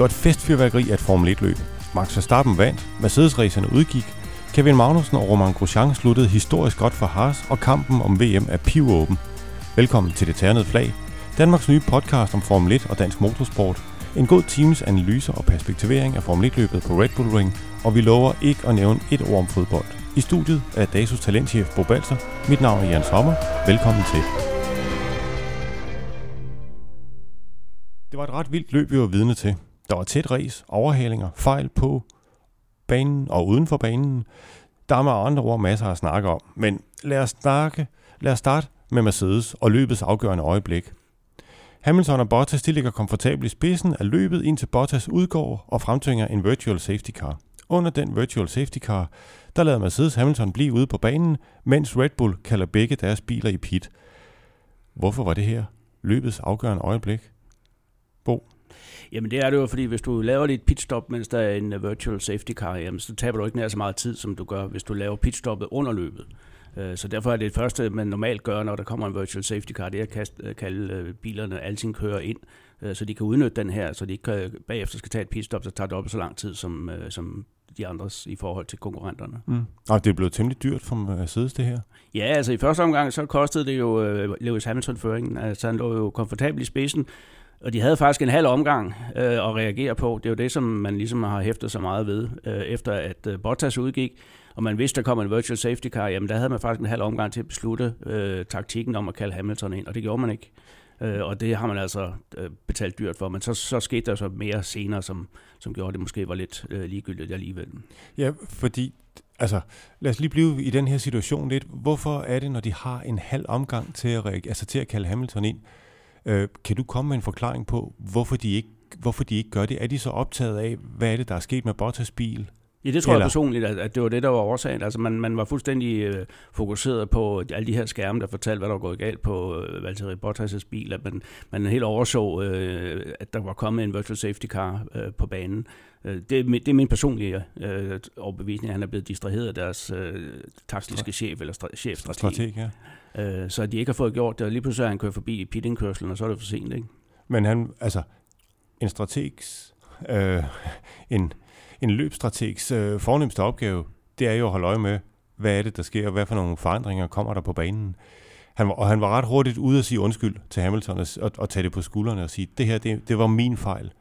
var et festfyrværkeri af et Formel 1-løb. Max Verstappen vandt, Mercedes-racerne udgik, Kevin Magnussen og Romain Grosjean sluttede historisk godt for Haas, og kampen om VM er pivåben. Velkommen til Det Ternede Flag, Danmarks nye podcast om Formel 1 og dansk motorsport. En god teams analyser og perspektivering af Formel 1-løbet på Red Bull Ring, og vi lover ikke at nævne et ord om fodbold. I studiet er Dasos talentchef Bo Balser. Mit navn er Jens Sommer. Velkommen til. Det var et ret vildt løb, vi var vidne til. Der var tæt res, overhalinger, fejl på banen og uden for banen. Der er med andre ord masser at snakke om. Men lad os, snakke, lad os starte med Mercedes og løbets afgørende øjeblik. Hamilton og Bottas de ligger komfortabelt i spidsen af løbet, indtil Bottas udgår og fremtvinger en virtual safety car. Under den virtual safety car, der lader Mercedes Hamilton blive ude på banen, mens Red Bull kalder begge deres biler i pit. Hvorfor var det her løbets afgørende øjeblik? Jamen det er det jo, fordi hvis du laver dit pitstop, mens der er en uh, virtual safety car, jamen, så taber du ikke nær så meget tid, som du gør, hvis du laver pitstoppet under løbet. Uh, så derfor er det første, man normalt gør, når der kommer en virtual safety car, det er at uh, kalde uh, bilerne, alting kører ind, så de kan udnytte den her, så de ikke bagefter skal tage et pitstop, så tager det op så lang tid, som, som de andres i forhold til konkurrenterne. Mm. Og det er blevet temmelig dyrt for Mercedes, det her? Ja, altså i første omgang, så kostede det jo Lewis Hamilton-føringen. Altså han lå jo komfortabelt i spidsen, og de havde faktisk en halv omgang øh, at reagere på. Det er jo det, som man ligesom har hæftet så meget ved, øh, efter at øh, Bottas udgik, og man vidste, der kom en virtual safety car, jamen der havde man faktisk en halv omgang til at beslutte øh, taktikken om at kalde Hamilton ind, og det gjorde man ikke. Øh, og det har man altså øh, betalt dyrt for, men så, så skete der så mere senere, som, som gjorde det måske var lidt øh, ligegyldigt alligevel. Ja, fordi Altså, lad os lige blive i den her situation lidt. Hvorfor er det, når de har en halv omgang til at, altså til at kalde Hamilton ind, Øh, kan du komme med en forklaring på, hvorfor de, ikke, hvorfor de ikke gør det? Er de så optaget af, hvad er det, der er sket med Bottas bil? Ja, det tror Eller? jeg personligt, at, det var det, der var årsagen. Altså, man, man var fuldstændig øh, fokuseret på alle de her skærme, der fortalte, hvad der var gået galt på øh, Valtteri Bottas' bil, at man, man helt overså, øh, at der var kommet en virtual safety car øh, på banen. Øh, det, det er min personlige øh, overbevisning, at han er blevet distraheret af deres øh, taktiske chef, eller stra- chefstrateg. Strateg, ja øh, så de ikke har fået gjort det, og lige pludselig er han kørt forbi i pittingkørselen, og så er det for sent, ikke? Men han, altså, en strategs, øh, en, en løbstrategs øh, fornemmeste opgave, det er jo at holde øje med, hvad er det, der sker, og hvad for nogle forandringer kommer der på banen. Han var, og han var ret hurtigt ude at sige undskyld til Hamilton og, og, og tage det på skuldrene og sige, det her, det, det var min fejl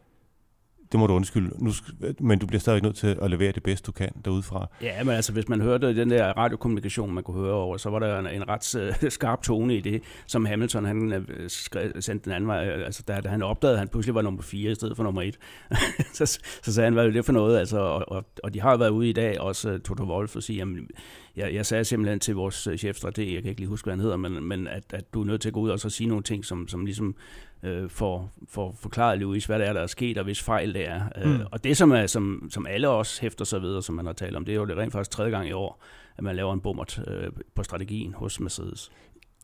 det må du undskylde, nu, men du bliver stadig nødt til at levere det bedste, du kan derudfra. Ja, men altså, hvis man hørte den der radiokommunikation, man kunne høre over, så var der en, en ret uh, skarp tone i det, som Hamilton han øh, uh, skrev, sendte den anden vej. Altså, da, da han opdagede, at han pludselig var nummer 4 i stedet for nummer 1, så, så sagde han, hvad er det for noget? Altså, og, og, og de har været ude i dag, også uh, Toto Wolff, og sige, jamen, jeg, jeg sagde simpelthen til vores chefstrateg, jeg kan ikke lige huske, hvad han hedder, men, men at, at du er nødt til at gå ud og så sige nogle ting, som, som ligesom øh, for, for forklare Louis, hvad det er, der er sket, og hvis fejl det er. Øh, mm. Og det, som, er, som, som alle også hæfter sig ved, og som man har talt om, det er jo det rent faktisk tredje gang i år, at man laver en bummert øh, på strategien hos Mercedes.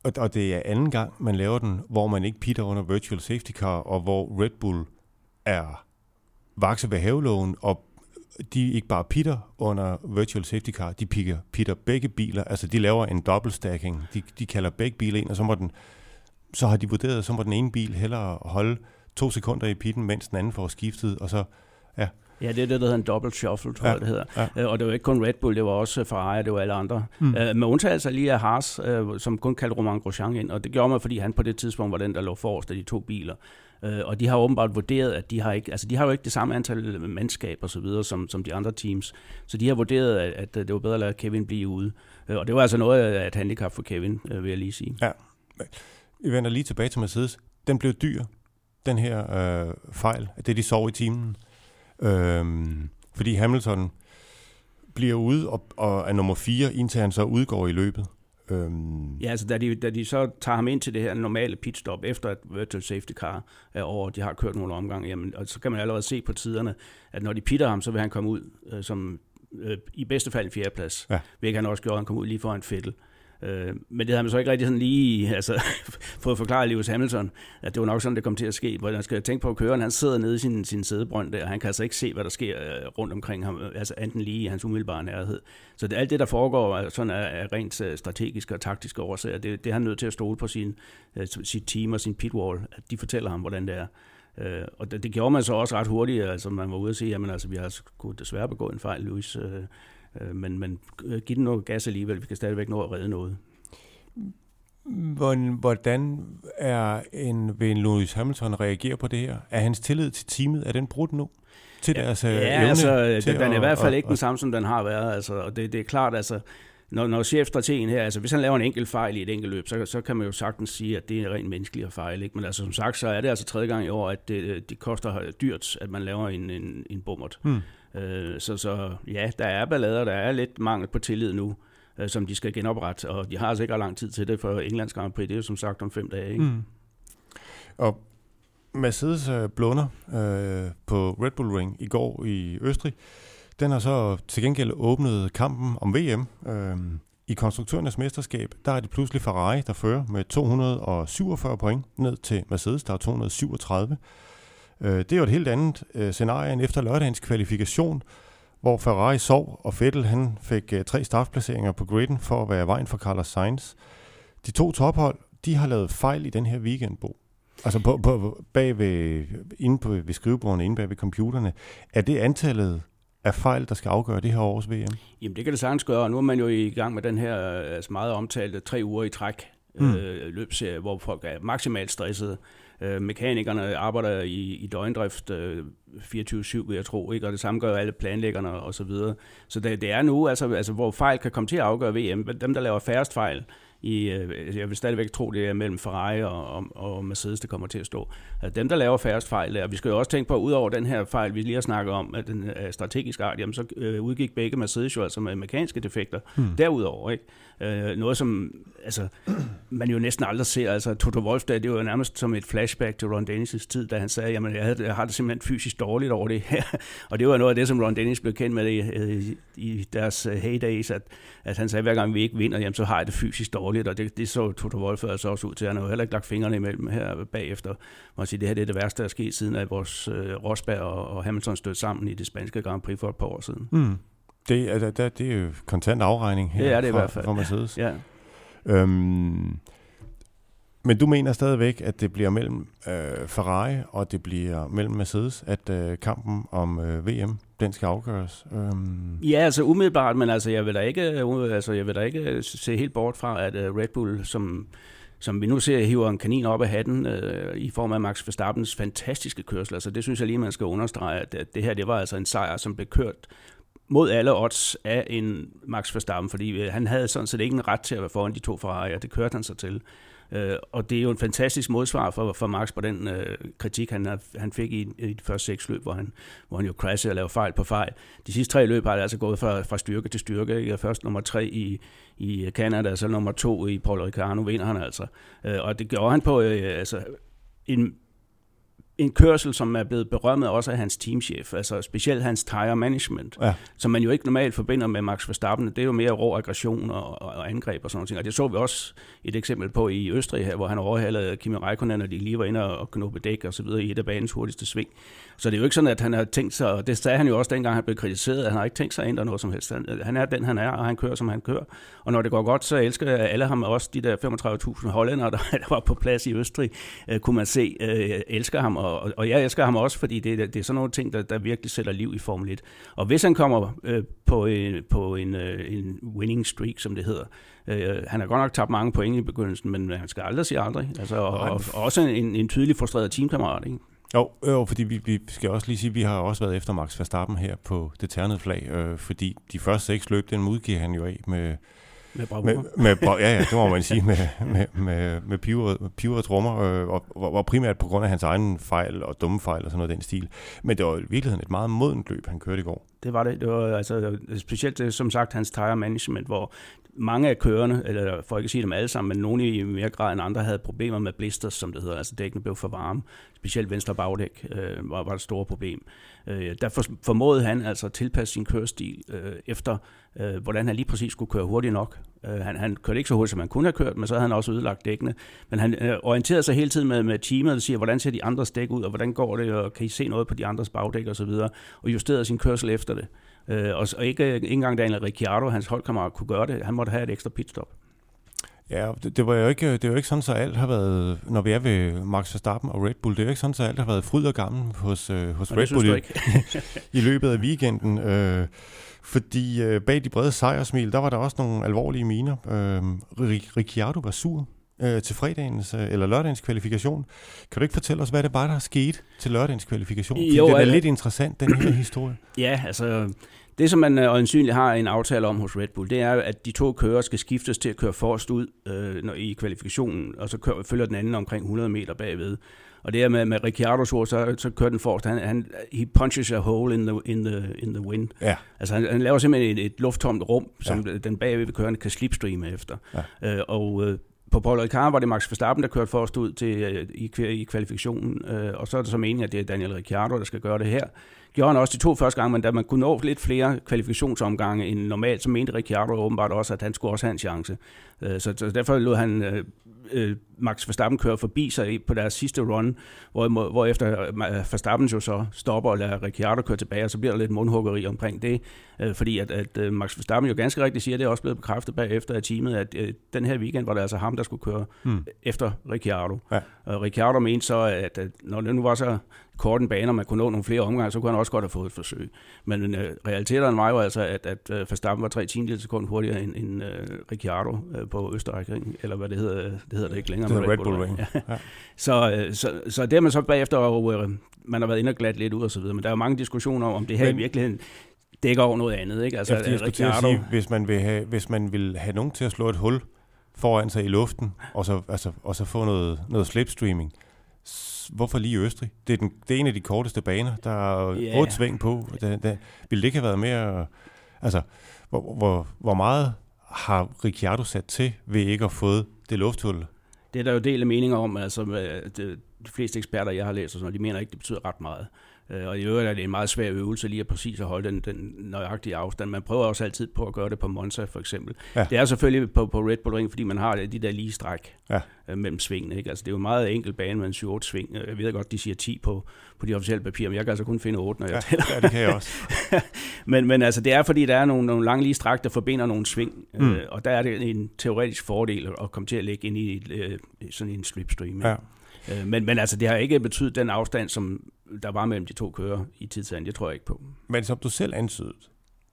Og, og det er anden gang, man laver den, hvor man ikke pitter under virtual safety car, og hvor Red Bull er vakse ved haveloven, og de ikke bare pitter under virtual safety car, de pitter, pitter begge biler, altså de laver en double stacking, de, de kalder begge biler ind, og så må den så har de vurderet, så må den ene bil hellere holde to sekunder i pitten, mens den anden får skiftet, og så, ja. Ja, det er det, der hedder en double shuffle, tror ja, jeg, det hedder. Ja. Øh, og det var ikke kun Red Bull, det var også Ferrari, det var alle andre. Mm. Uh, med undtagelse lige af Haas, uh, som kun kaldte Romain Grosjean ind, og det gjorde man, fordi han på det tidspunkt var den, der lå forrest af de to biler. Og de har åbenbart vurderet, at de har ikke, altså de har jo ikke det samme antal mandskab og så videre, som, som de andre teams. Så de har vurderet, at, at det var bedre at lade Kevin blive ude. Og det var altså noget af et handicap for Kevin, vil jeg lige sige. Ja, vi vender lige tilbage til Mercedes. Den blev dyr, den her øh, fejl, det de sov i timen. Øhm, fordi Hamilton bliver ude og, og er nummer 4, indtil han så udgår i løbet. Øhm. Ja, altså da de, da de så tager ham ind til det her normale pitstop, efter at virtual safety car er over, de har kørt nogle omgange, jamen, og så kan man allerede se på tiderne, at når de pitter ham, så vil han komme ud øh, som øh, i bedste fald en fjerdeplads, ja. hvilket han også gjorde, han kom ud lige foran Fettel. Øh, men det havde man så ikke rigtig sådan lige altså, fået forklaret Lewis Hamilton, at det var nok sådan, det kom til at ske. Hvor man skal tænke på, at køreren han sidder nede i sin, sin sædebrønd der, og han kan altså ikke se, hvad der sker øh, rundt omkring ham, altså enten lige i hans umiddelbare nærhed. Så det, alt det, der foregår, sådan er, er rent øh, strategiske og taktiske årsager. Det, det er han nødt til at stole på sin, øh, sit team og sin pitwall, at de fortæller ham, hvordan det er. Øh, og det, det gjorde man så også ret hurtigt. Altså, man var ude og sige, jamen altså, vi har kunne desværre begået en fejl, Louis. Øh, øh, men, men giv den noget gas alligevel. Vi kan stadigvæk nå at redde noget. Hvordan er en, en Lewis Hamilton reagere på det her? Er hans tillid til teamet, er den brudt nu? Til deres ja, evne altså, til den er i hvert fald og, ikke den samme, som den har været. Altså, og det, det er klart, altså, når, når chefstrategen her, altså hvis han laver en enkelt fejl i et enkelt løb, så, så kan man jo sagtens sige, at det er rent menneskeligt fejl. Ikke? Men altså som sagt, så er det altså tredje gang i år, at det, det koster dyrt, at man laver en, en, en bummert. Hmm. Øh, så, så ja, der er ballader, der er lidt mangel på tillid nu, øh, som de skal genoprette, og de har altså ikke lang tid til det, for Englands Grand Prix, det er jo som sagt om fem dage. Ikke? Hmm. Og Mercedes øh, blunder øh, på Red Bull Ring i går i Østrig. Den har så til gengæld åbnet kampen om VM. Øh, I konstruktørernes mesterskab, der er det pludselig Ferrari, der fører med 247 point ned til Mercedes, der er 237. Øh, det er jo et helt andet øh, scenarie end efter lørdagens kvalifikation, hvor Ferrari sov, og Vettel han fik øh, tre startplaceringer på griden for at være vejen for Carlos Sainz. De to tophold, de har lavet fejl i den her weekend, Bo. Altså på, på, bag ved, inde på, ved skrivebordene, inde bag ved computerne. Er det antallet af fejl, der skal afgøre det her års VM? Jamen det kan det sagtens gøre, og nu er man jo i gang med den her altså meget omtalte tre uger i træk mm. øh, løbserie, hvor folk er maksimalt stressede. Øh, mekanikerne arbejder i, i døgndrift øh, 24-7, vil jeg tro, ikke? og det samme gør alle planlæggerne og så videre. Så det, det er nu, altså, altså, hvor fejl kan komme til at afgøre VM. Dem, der laver færrest fejl, i, øh, jeg vil stadigvæk tro, det er mellem Ferrari og, og, og Mercedes, der kommer til at stå. Altså dem, der laver færrest fejl, og vi skal jo også tænke på, at udover den her fejl, vi lige har snakket om, at den er strategisk art, jamen, så øh, udgik begge Mercedes jo altså med mekaniske defekter hmm. derudover. Ikke? Øh, noget, som altså, man jo næsten aldrig ser. Altså, Toto Wolf, der, det var jo nærmest som et flashback til Ron Dennis' tid, da han sagde, jamen jeg, havde, jeg har det simpelthen fysisk dårligt over det her. og det var noget af det, som Ron Dennis blev kendt med i, øh, i deres øh, heydays, at, at han sagde, hver gang vi ikke vinder, jamen, så har jeg det fysisk dårligt, og det, det så Toto Wolf altså også ud til. Han har jo heller ikke lagt fingrene imellem her bagefter. Man sige, det her det er det værste, der er sket siden, at vores øh, Rosberg og, og Hamilton stødte sammen i det spanske Grand Prix for et par år siden. Mm. Det, er, det, det er jo kontant afregning her det er det fra, i hvert fald. fra Mercedes. Ja. Øhm, men du mener stadigvæk, at det bliver mellem øh, Ferrari og det bliver mellem Mercedes, at øh, kampen om øh, VM den skal afgøres? Øhm. Ja, altså umiddelbart, men altså jeg vil da ikke, uh, altså, jeg vil da ikke se helt bort fra, at uh, Red Bull, som, som vi nu ser, hiver en kanin op af hatten uh, i form af Max Verstappens fantastiske kørsel. Altså det synes jeg lige, man skal understrege, at, at det her det var altså en sejr, som blev kørt mod alle odds af en Max Verstappen, fordi øh, han havde sådan set ikke en ret til at være foran de to Ferrari'er. Det kørte han sig til. Øh, og det er jo en fantastisk modsvar for, for Max på den øh, kritik, han, han fik i, i de første seks løb, hvor han, hvor han jo crashede og lavede fejl på fejl. De sidste tre løb har det altså gået fra, fra styrke til styrke. Ikke? Først nummer tre i, i Canada, så nummer to i Paul Ricciardo vinder han altså. Øh, og det gjorde han på øh, altså, en en kørsel, som er blevet berømmet også af hans teamchef, altså specielt hans tire management, ja. som man jo ikke normalt forbinder med Max Verstappen. Det er jo mere rå aggression og, og angreb og sådan noget. Og det så vi også et eksempel på i Østrig her, hvor han overhalede Kimi Räikkönen, og de lige var inde og knuppe dæk og så videre i et af banens hurtigste sving. Så det er jo ikke sådan, at han har tænkt sig, og det sagde han jo også dengang, han blev kritiseret, at han har ikke tænkt sig at ændre noget som helst. Han er den, han er, og han kører, som han kører. Og når det går godt, så elsker alle ham, også de der 35.000 hollænder, der, der var på plads i Østrig, øh, kunne man se, øh, elsker ham, og, og jeg elsker ham også, fordi det, det er sådan nogle ting, der, der virkelig sætter liv i Formel 1. Og hvis han kommer øh, på, en, på en, øh, en winning streak, som det hedder, øh, han har godt nok tabt mange point i begyndelsen, men han skal aldrig sige aldrig. Altså, og, og, og også en, en tydelig frustreret teamkammerat, ikke? Jo, jo fordi vi, vi skal også lige sige, at vi har også været efter Max Verstappen her på det ternede flag, øh, fordi de første seks løb, den udgiver han jo af med... Med bravur. Med, med, ja, ja, det må man sige, med, med, med, med piver, piver og trommer, øh, og, og, primært på grund af hans egen fejl og dumme fejl og sådan noget den stil. Men det var i virkeligheden et meget modent løb, han kørte i går. Det var det. Det var altså, specielt, øh, som sagt, hans tire management, hvor mange af kørerne, eller for ikke at sige dem alle sammen, men nogle i mere grad end andre, havde problemer med blisters, som det hedder. Altså dækkene blev for varme. Specielt venstre bagdæk øh, var, var et stort problem. Øh, der for, formåede han altså at tilpasse sin kørestil øh, efter, øh, hvordan han lige præcis skulle køre hurtigt nok. Øh, han, han kørte ikke så hurtigt, som han kunne have kørt, men så havde han også ødelagt dækkene. Men han øh, orienterede sig hele tiden med, med teamet og siger, hvordan ser de andres dæk ud, og hvordan går det, og kan I se noget på de andres bagdæk osv., og, og justerede sin kørsel efter det. Øh, og, og ikke, ikke engang Daniel Ricciardo, hans holdkammerat, kunne gøre det. Han måtte have et ekstra pitstop. Ja, det, det var jo ikke, det er jo ikke sådan, så alt har været, når vi er ved Max Verstappen og Red Bull, det er jo ikke sådan, så alt har været fryd og gammel hos, øh, hos Red Bull i, i løbet af weekenden. Øh, fordi øh, bag de brede sejrsmil, der var der også nogle alvorlige miner. Øh, Ricciardo var sur øh, til fredagens øh, eller lørdagens kvalifikation. Kan du ikke fortælle os, hvad det bare der er sket til lørdagens kvalifikation? Fordi jo, det er altså, lidt interessant, den her historie. Ja, altså det, som man øjensynligt har en aftale om hos Red Bull, det er, at de to kører skal skiftes til at køre forrest ud øh, når, i kvalifikationen, og så kører, følger den anden omkring 100 meter bagved. Og det er med, med Ricciardo's ord, så, så kører den forrest. Han, han, he punches a hole in the, in the, in the wind. Ja. Altså han, han laver simpelthen et, et lufttomt rum, som ja. den bagved kørende kan slipstreame efter. Ja. Øh, og øh, på Paul Ricard var det Max Verstappen, der kørte forrest ud til, øh, i, i kvalifikationen, øh, og så er det så meningen, at det er Daniel Ricciardo, der skal gøre det her gjorde han også de to første gange, men da man kunne nå lidt flere kvalifikationsomgange end normalt, så mente Ricciardo åbenbart også, at han skulle også have en chance. Øh, så, så derfor lod han øh, øh, Max Verstappen køre forbi sig på deres sidste run, hvor, hvor efter Verstappen jo så stopper og lader Ricciardo køre tilbage, og så bliver der lidt mundhuggeri omkring det, fordi at, at Max Verstappen jo ganske rigtigt siger, det er også blevet bekræftet bagefter af teamet, at den her weekend var det altså ham, der skulle køre hmm. efter Ricciardo. Ja. Og Ricciardo mente så, at, at når det nu var så kort en bane, og man kunne nå nogle flere omgange, så kunne han også godt have fået et forsøg. Men øh, realiteten var jo altså, at, at uh, Verstappen var tre tiendel sekund hurtigere end, end uh, Ricciardo uh, på Østerrike, eller hvad det hedder, det hedder det ikke længere. Det Red, Red Bull Ring. Ja. Ja. så, uh, så, så det har man så bagefter, og uh, man har været inde og glat lidt ud og så videre, men der er jo mange diskussioner om det her Men, i virkeligheden dækker over noget andet. Ikke? Altså, jeg, jeg Ricciardo... sige, hvis man, vil have, hvis man vil have nogen til at slå et hul foran sig i luften, og så, altså, og så få noget, noget slipstreaming, hvorfor lige Østrig? Det er, den, det er en af de korteste baner. Der er yeah. otte sving på. Det, det, ville det ikke have været mere... Altså, hvor, hvor, hvor meget har Ricciardo sat til ved ikke at få det lufthul? Det er der jo del af meninger om. Altså, øh, de fleste eksperter, jeg har læst, og sådan, de mener ikke, det betyder ret meget. Øh, og i øvrigt er det en meget svær øvelse lige at præcis at holde den, den nøjagtige afstand. Man prøver også altid på at gøre det på Monza for eksempel. Ja. Det er selvfølgelig på, på Red Bull Ring, fordi man har de der lige stræk ja. øh, mellem svingene. Ikke? Altså, det er jo en meget enkel bane med en 7-8 sving. Jeg ved godt, de siger 10 på, på de officielle papirer, men jeg kan altså kun finde 8, når jeg ja, tæller. Ja, det kan jeg også. men, men altså, det er fordi, der er nogle, nogle lange lige stræk, der forbinder nogle sving, mm. øh, og der er det en teoretisk fordel at komme til at lægge ind i øh, sådan en slipstream. Ja. Men, men altså, det har ikke betydet den afstand, som der var mellem de to kører i tidsagen. Det tror jeg ikke på. Men som du selv antydede,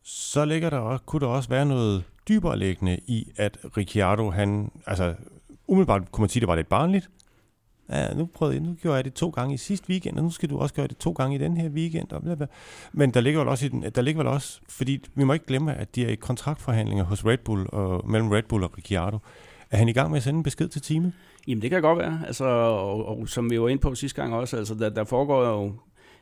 så ligger der også, kunne der også være noget dybere liggende i, at Ricciardo, han, altså umiddelbart kunne man sige, det var lidt barnligt. Ja, nu, prøvede jeg, nu gjorde jeg det to gange i sidste weekend, og nu skal du også gøre det to gange i den her weekend. Og bla bla. Men der ligger vel også, i den, der ligger vel også, fordi vi må ikke glemme, at de er i kontraktforhandlinger hos Red Bull og mellem Red Bull og Ricciardo. Er han i gang med at sende en besked til teamet? Jamen det kan godt være, altså, og, og som vi var inde på sidste gang også, altså der, der foregår jo,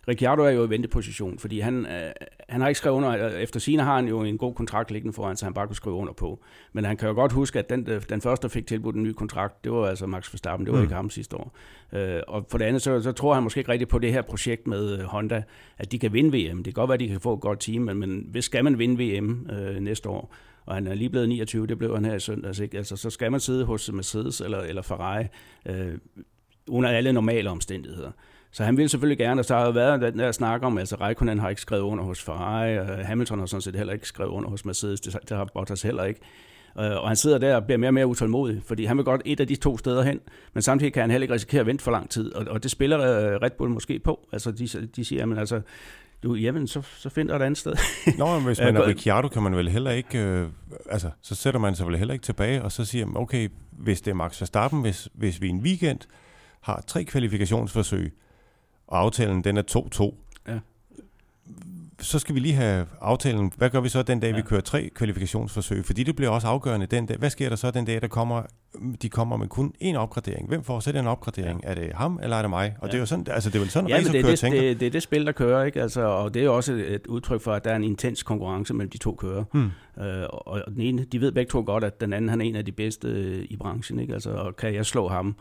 Ricciardo er jo i venteposition, fordi han, øh, han har ikke skrevet under, efter sine har han jo en god kontrakt liggende foran, så han bare kunne skrive under på. Men han kan jo godt huske, at den, den første, der fik tilbudt en ny kontrakt, det var altså Max Verstappen, det var mm. ikke ham sidste år. Øh, og for det andet, så, så tror han måske ikke rigtigt på det her projekt med øh, Honda, at de kan vinde VM. Det kan godt være, at de kan få et godt team, men, men hvis skal man vinde VM øh, næste år, og han er lige blevet 29, det blev han her i søndags, ikke? Altså, så skal man sidde hos Mercedes eller, eller Ferrari øh, under alle normale omstændigheder. Så han vil selvfølgelig gerne, og så har jo været den der snak om, altså Raikkonen har ikke skrevet under hos Ferrari, og Hamilton har sådan set heller ikke skrevet under hos Mercedes, det, det har Bottas heller ikke. Øh, og han sidder der og bliver mere og mere utålmodig, fordi han vil godt et af de to steder hen, men samtidig kan han heller ikke risikere at vente for lang tid, og, og det spiller øh, Red Bull måske på. Altså de, de siger, at altså, du, jamen, så, så finder jeg et andet sted. Nå, men hvis man er Ricciardo, kan man vel heller ikke, øh, altså, så sætter man sig vel heller ikke tilbage, og så siger man, okay, hvis det er Max Verstappen, hvis, hvis vi en weekend har tre kvalifikationsforsøg, og aftalen den er 2-2, ja. Så skal vi lige have aftalen. Hvad gør vi så den dag, ja. vi kører tre kvalifikationsforsøg? Fordi det bliver også afgørende den dag. Hvad sker der så den dag, der kommer de kommer med kun én opgradering. Hvem får så den opgradering? Ja. Er det ham, eller er det mig? Og ja. det er jo sådan, altså det er vel sådan, ja, men det, det, det, det, er det spil, der kører, ikke? Altså, og det er også et udtryk for, at der er en intens konkurrence mellem de to kører. Hmm. Øh, og den ene, de ved begge to godt, at den anden han er en af de bedste i branchen, ikke? Altså, og kan jeg slå ham,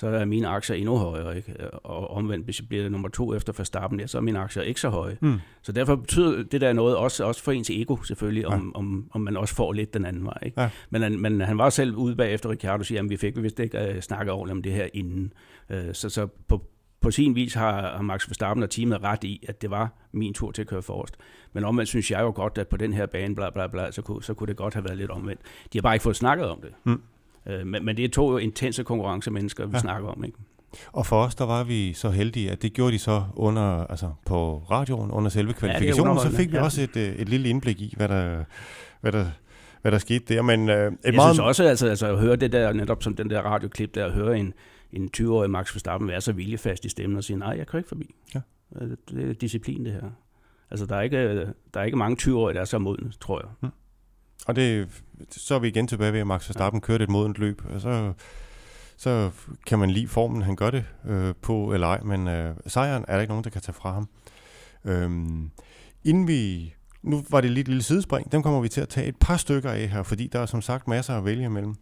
så er mine aktier endnu højere. Ikke? Og omvendt, hvis jeg bliver nummer to efter Verstappen, ja, så er mine aktier ikke så høje. Mm. Så derfor betyder det der noget, også, også for ens ego selvfølgelig, om, ja. om, om man også får lidt den anden vej. Ikke? Ja. Men, han, men han var selv ude bagefter Ricardo og siger, at vi fik vist ikke uh, snakket over om det her inden. Uh, så, så på, på sin vis har, har Max Verstappen og teamet ret i, at det var min tur til at køre forrest. Men omvendt synes jeg jo godt, at på den her bane, bla bla bla, så kunne, så kunne det godt have været lidt omvendt. De har bare ikke fået snakket om det. Mm. Øh, men, men det er to intense konkurrencemennesker, vi ja. snakker om. Ikke? Og for os, der var vi så heldige, at det gjorde de så under, altså på radioen under selve kvalifikationen, ja, så fik vi ja. også et, øh, et lille indblik i, hvad der, hvad der, hvad der skete der. Men, øh, et jeg meget... synes også, altså, altså at høre det der, netop som den der radioklip der, at høre en, en 20-årig Max Verstappen være så viljefast i stemmen og sige, nej, jeg kører ikke forbi. Ja. Øh, det er disciplin, det her. Altså, der er ikke, der er ikke mange 20-årige, der er så modne, tror jeg. Hmm. Og det, så er vi igen tilbage ved, at Max Verstappen kørte et modent løb. Og så, så kan man lide formen, han gør det øh, på eller ej, men øh, sejren er der ikke nogen, der kan tage fra ham. Øhm, inden vi... Nu var det lidt lille sidespring. Dem kommer vi til at tage et par stykker af her, fordi der er som sagt masser at vælge imellem.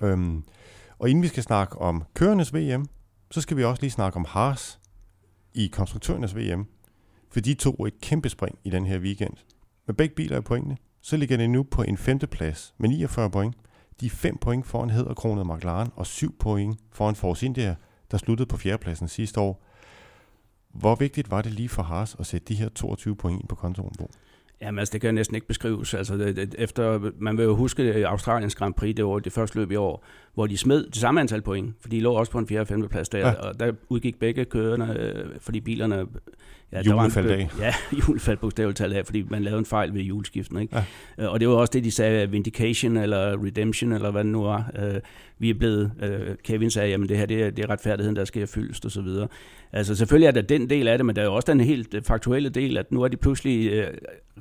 Øhm, og inden vi skal snakke om kørendes VM, så skal vi også lige snakke om Haas i konstruktørernes VM. For de tog et kæmpe spring i den her weekend. Med begge biler i pointene, så ligger det nu på en femte plads med 49 point. De er 5 point foran hedderkronet McLaren og 7 point foran Force India, der sluttede på fjerdepladsen sidste år. Hvor vigtigt var det lige for Haas at sætte de her 22 point på kontoen på? Jamen altså, det kan næsten ikke beskrives. Altså, det, det, efter, man vil jo huske Australiens Grand Prix, det var det første løb i år, hvor de smed det samme antal point, for de lå også på en 4. og 5. plads der, ja. og der udgik begge kørende, øh, fordi bilerne Ja, julefald af. Ja, julefald bogstaveligt talt af, fordi man lavede en fejl ved juleskiften. Ikke? Ja. Øh, og det var også det, de sagde, vindication eller redemption, eller hvad det nu var. Øh, vi er blevet, øh, Kevin sagde, jamen det her, det er, det er retfærdigheden, der skal fyldes og så videre. Altså selvfølgelig er der den del af det, men der er jo også den helt faktuelle del, at nu er de pludselig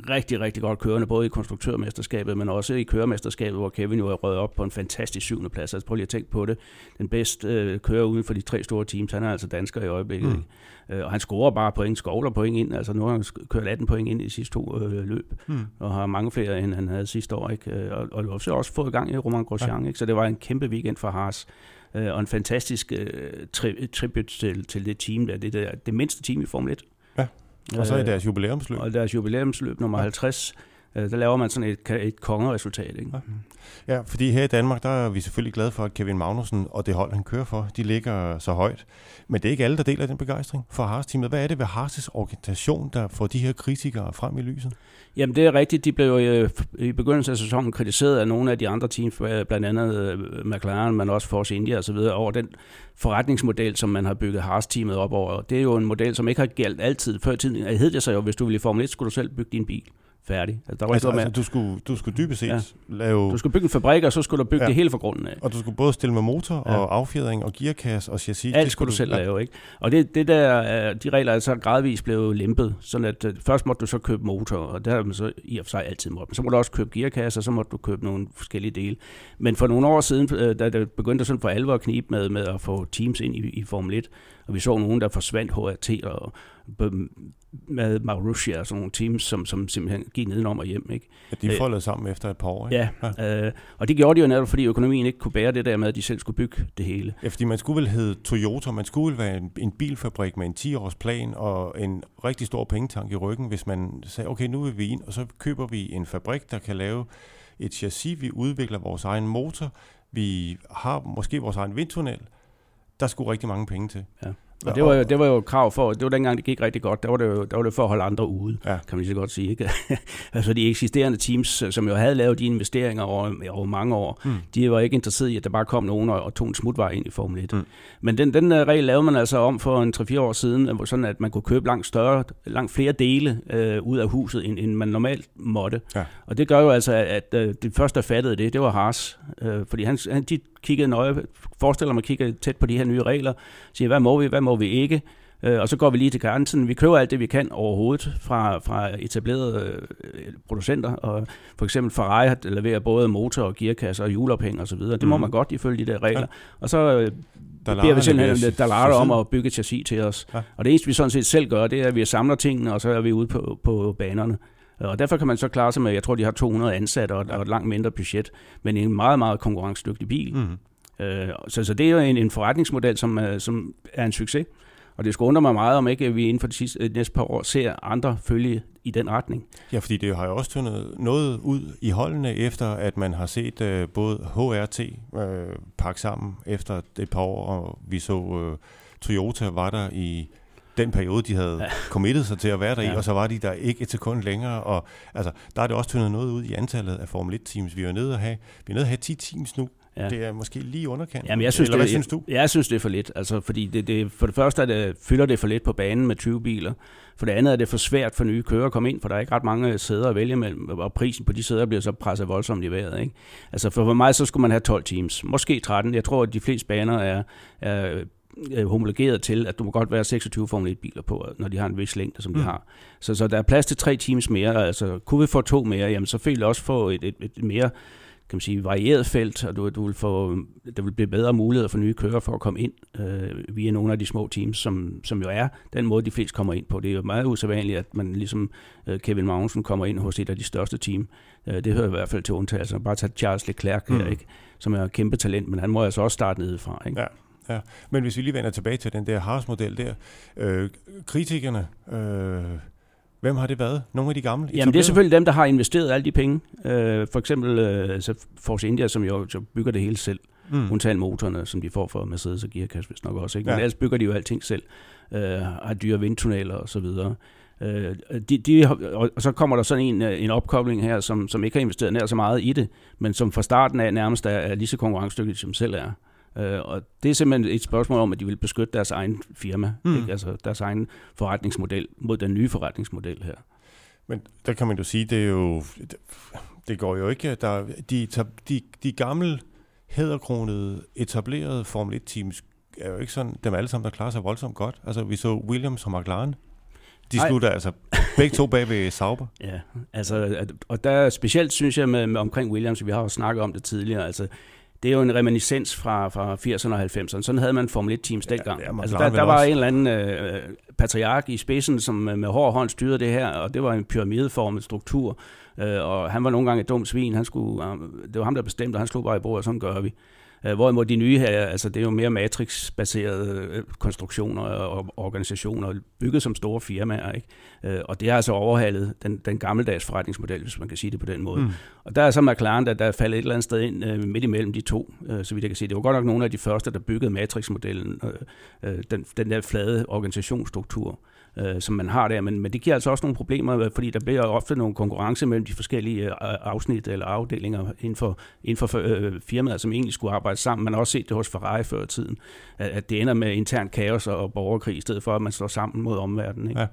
rigtig, rigtig godt kørende, både i konstruktørmesterskabet, men også i køremesterskabet, hvor Kevin jo er røget op på en fantastisk syvende plads. Altså prøv lige at tænke på det. Den bedste kører uden for de tre store teams, han er altså dansker i øjeblikket. Mm. Øh, og han scorer bare point, skovler point ind. Altså nu har han kørt 18 point ind i de sidste to øh, løb, mm. og har mange flere, end han havde sidste år. Ikke? Øh, og, og også, også fået gang i Roman Grosjean, ja. ikke? så det var en kæmpe weekend for Haas. Øh, og en fantastisk øh, tri- tribute til, til det team, der, det, der, det mindste team i Formel 1. Ja, og så i øh, deres jubilæumsløb. Og deres jubilæumsløb nummer ja. 50, øh, der laver man sådan et, et kongeresultat. Ikke? Ja. Ja, fordi her i Danmark, der er vi selvfølgelig glade for, at Kevin Magnussen og det hold, han kører for, de ligger så højt. Men det er ikke alle, der deler den begejstring for Haas-teamet. Hvad er det ved Haas' organisation, der får de her kritikere frem i lyset? Jamen det er rigtigt. De blev jo i begyndelsen af sæsonen kritiseret af nogle af de andre teams, blandt andet øh, McLaren, men også Force India osv., over den forretningsmodel, som man har bygget Haas-teamet op over. Det er jo en model, som ikke har gældt altid. Før tiden hed det sig jo, hvis du ville i Formel 1, skulle du selv bygge din bil færdig. Altså, der var altså, altså, du, skulle, du skulle dybest set ja. lave... Du skulle bygge en fabrik, og så skulle du bygge ja. det hele fra grunden af. Og du skulle både stille med motor ja. og affjedring og gearkasse og chassis. Alt det skulle du selv ja. lave, ikke? Og det, det der, de regler er så gradvist blevet lempet, sådan at uh, først måtte du så købe motor, og der har man så i og for sig altid måtte. Men så må du også købe gearkasse, og så måtte du købe nogle forskellige dele. Men for nogle år siden, uh, da det begyndte sådan for alvor at knibe med, med at få teams ind i, i Formel 1, og vi så nogen, der forsvandt HRT og med Marussia og sådan nogle teams, som, som simpelthen gik nedenom og hjem. Ikke? Ja, de foldede sammen efter et par år. Ikke? Ja, ja. Øh, og det gjorde de jo netop, fordi økonomien ikke kunne bære det der med, at de selv skulle bygge det hele. Ja, fordi man skulle vel hedde Toyota, man skulle vel være en, en bilfabrik med en 10-års plan og en rigtig stor pengetank i ryggen, hvis man sagde, okay, nu vil vi ind, og så køber vi en fabrik, der kan lave et chassis, vi udvikler vores egen motor, vi har måske vores egen vindtunnel, der skulle rigtig mange penge til. Ja. Og det var, jo, det var jo krav for, det var dengang, det gik rigtig godt, der var det jo, der var det for at holde andre ude, ja. kan man lige så godt sige. Ikke? altså de eksisterende teams, som jo havde lavet de investeringer over, over mange år, mm. de var ikke interesseret i, at der bare kom nogen og, og tog en smutvej ind i Formel 1. Mm. Men den, den uh, regel lavede man altså om for en 3-4 år siden, sådan at man kunne købe langt større, langt flere dele uh, ud af huset, end, end man normalt måtte. Ja. Og det gør jo altså, at, at uh, det første, der fattede det, det var Haas. Uh, fordi han, han, de kiggede nøje, forestiller mig, kigger tæt på de her nye regler, siger, hvad må vi, hvad må vi ikke, øh, og så går vi lige til grænsen. Vi køber alt det, vi kan overhovedet fra, fra etablerede øh, producenter, og for eksempel Ferrari leverer både motor og gearkasse og hjulophæng og så videre. Det må mm. man godt ifølge de der regler. Ja. Og så øh, beder vi simpelthen Dallara om at bygge et chassis til os. Ja. Og det eneste, vi sådan set selv gør, det er, at vi samler tingene, og så er vi ude på, på banerne. Og derfor kan man så klare sig med, jeg tror, de har 200 ansatte og, og et langt mindre budget, men en meget, meget konkurrencedygtig bil. Mm. Øh, så, så det er jo en, en forretningsmodel, som, uh, som er en succes. Og det skulle undre mig meget, om ikke vi inden for de sidste, de næste par år ser andre følge i den retning. Ja, fordi det har jo også tyndet noget ud i holdene, efter at man har set uh, både HRT uh, pakke sammen efter et par år, og vi så uh, Toyota var der i den periode, de havde ja. committet sig til at være der ja. i, og så var de der ikke et sekund længere. Og altså, der er det også tyndet noget ud i antallet af Formel 1-teams. Vi er nede at have, vi er nede at have 10 teams nu, Ja. Det er måske lige underkendt. Jamen, jeg synes, Eller hvad det, synes du? Jeg, jeg synes, det er for lidt. Altså, fordi det, det, for det første er det, fylder det for lidt på banen med 20 biler. For det andet er det for svært for nye kører at komme ind, for der er ikke ret mange sæder at vælge mellem, og prisen på de sæder bliver så presset voldsomt i vejret. Ikke? Altså for mig så skulle man have 12 teams, måske 13. Jeg tror, at de fleste baner er, er homologeret til, at du må godt være 26 Formel 1-biler på, når de har en vis længde, som de mm. har. Så, så der er plads til tre teams mere. Altså, kunne vi få to mere, jamen så vil også få et, et, et mere kan man sige, varieret felt, og du, du vil få, der vil blive bedre muligheder for nye kører for at komme ind øh, via nogle af de små teams, som, som jo er den måde, de fleste kommer ind på. Det er jo meget usædvanligt, at man ligesom øh, Kevin Magnussen kommer ind hos et af de største team. Øh, det hører i hvert fald til undtagelse. Bare tage Charles Leclerc mm. her, ikke? som er et kæmpe talent, men han må altså også starte nedefra. Ikke? Ja. Ja, men hvis vi lige vender tilbage til den der Haas-model der, øh, kritikerne, øh, hvem har det været? Nogle af de gamle? Jamen det er selvfølgelig dem, der har investeret alle de penge. Øh, for eksempel øh, altså Force India, som jo så bygger det hele selv. Mm. Undtagen motorerne, som de får fra Mercedes og Gearcash, hvis nok også. Ikke? Men ja. ellers bygger de jo alting selv. Øh, har dyre vindtunneler og så videre. Øh, de, de, og så kommer der sådan en, en opkobling her, som, som ikke har investeret nær så meget i det, men som fra starten af nærmest er, er lige så konkurrencedygtigt, som selv er. Øh, og det er simpelthen et spørgsmål om, at de vil beskytte deres egen firma, mm. ikke? altså deres egen forretningsmodel mod den nye forretningsmodel her. Men der kan man jo sige, det er jo, det går jo ikke, der, de, de, de gamle hæderkronede, etablerede Formel 1-teams er jo ikke sådan, dem alle sammen, der klarer sig voldsomt godt. Altså, vi så Williams og McLaren. De slutter Ej. altså begge to bag ved Sauber. Ja, altså, og der specielt synes jeg med, med omkring Williams, vi har jo snakket om det tidligere, altså det er jo en reminiscens fra, fra 80'erne og 90'erne. Sådan havde man Formel 1-teams ja, dengang. Altså, der, der var en eller anden øh, patriark i spidsen, som med hård hånd styrede det her, og det var en pyramideformet struktur. Øh, og han var nogle gange et dumt svin. Han skulle, øh, det var ham, der bestemte, og han slog bare i bordet, og sådan gør vi. Øh, hvorimod de nye her, altså det er jo mere matrix-baserede øh, konstruktioner og organisationer, bygget som store firmaer. Ikke? Øh, og det har altså overhalet den, den gammeldags forretningsmodel, hvis man kan sige det på den måde. Mm. Og der er så McLaren, der, der er faldet et eller andet sted ind midt imellem de to, så vidt jeg kan sige. Det var godt nok nogle af de første, der byggede matrix-modellen, den, den der flade organisationsstruktur øh, som man har der. Men, men det giver altså også nogle problemer, øh, fordi der bliver ofte nogle konkurrence mellem de forskellige øh, afsnit eller afdelinger inden for, inden for øh, firmaet, som egentlig skulle arbejde sammen. Man har også set det hos Ferrari før i tiden, at, at det ender med intern kaos og borgerkrig, i stedet for at man står sammen mod omverdenen. Ikke? Ja.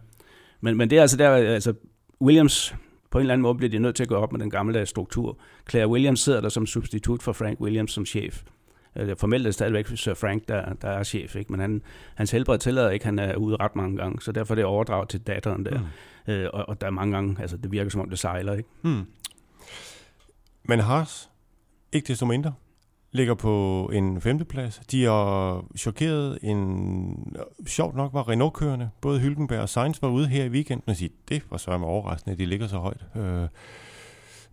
Men, men det er altså der, altså Williams på en eller anden måde bliver de nødt til at gå op med den gamle struktur. Claire Williams sidder der som substitut for Frank Williams som chef. Øh, formelt er det stadigvæk Sir Frank, der, der er chef, ikke? men han, hans helbred tillader ikke, han er ude ret mange gange, så derfor er det overdraget til datteren der. Mm. Øh, og, og der er mange gange, altså det virker som om det sejler, ikke? Mm. Men Haas, ikke desto mindre, ligger på en femteplads. De har chokeret en... Sjovt nok var Renault-kørende. Både Hylkenberg og Sainz var ude her i weekenden og sige, det var så med overraskende, at de ligger så højt. Øh,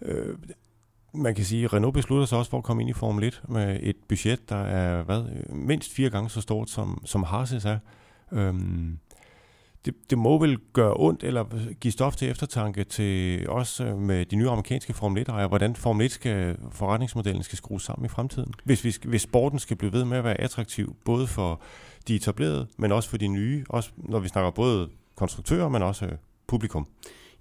øh, man kan sige, at Renault beslutter sig også for at komme ind i Formel 1 med et budget, der er hvad, mindst fire gange så stort, som, som Haas er. Øhm, det, det må vel gøre ondt, eller give stof til eftertanke til os øh, med de nye amerikanske Formel 1-ejere, hvordan Formel 1 skal, forretningsmodellen skal skrues sammen i fremtiden. Hvis, vi, hvis sporten skal blive ved med at være attraktiv, både for de etablerede, men også for de nye, også når vi snakker både konstruktører, men også øh, publikum.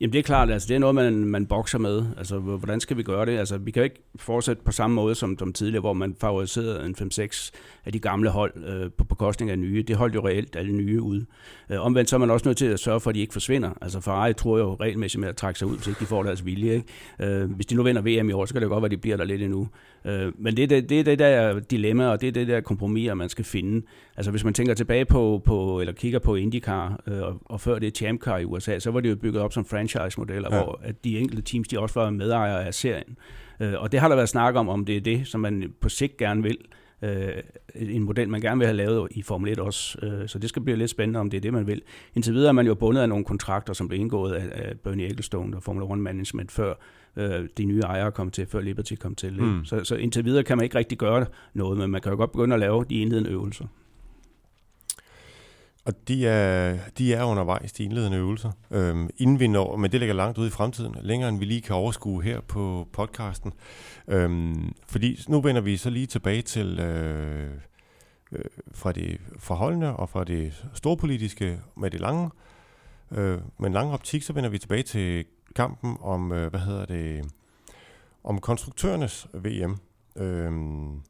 Jamen det er klart, altså det er noget, man, man bokser med. Altså hvordan skal vi gøre det? Altså vi kan ikke fortsætte på samme måde som, som tidligere, hvor man favoriserede en 5-6 af de gamle hold øh, på bekostning af nye. Det holdt jo reelt alle nye ud. Øh, omvendt så er man også nødt til at sørge for, at de ikke forsvinder. Altså Ferrari tror jo regelmæssigt med at trække sig ud, hvis ikke de får deres vilje. Ikke? Øh, hvis de nu vinder VM i år, så kan det godt være, at de bliver der lidt endnu. Øh, men det er det, det, det der dilemma, og det er det der kompromis, man skal finde. Altså hvis man tænker tilbage på, på eller kigger på IndyCar, øh, og, og før det Champ Car i USA, så var det jo bygget op som franchise-modeller, ja. hvor at de enkelte teams, de også var medejere af serien. Øh, og det har der været snak om, om det er det, som man på sigt gerne vil øh, en model, man gerne vil have lavet i Formel 1 også. Øh, så det skal blive lidt spændende, om det er det, man vil. Indtil videre er man jo bundet af nogle kontrakter, som blev indgået af, af Bernie Ecclestone og Formula 1 Management før øh, de nye ejere kom til, før Liberty kom til. Mm. Så, så indtil videre kan man ikke rigtig gøre noget, men man kan jo godt begynde at lave de indledende øvelser. Og de er, de er undervejs, de indledende øvelser, øhm, inden vi når, men det ligger langt ude i fremtiden, længere end vi lige kan overskue her på podcasten. Øhm, fordi nu vender vi så lige tilbage til øh, øh, fra det forholdende og fra det storpolitiske med det lange. Øh, med en lang optik, så vender vi tilbage til kampen om, øh, hvad hedder det, om konstruktørernes VM. Øhm,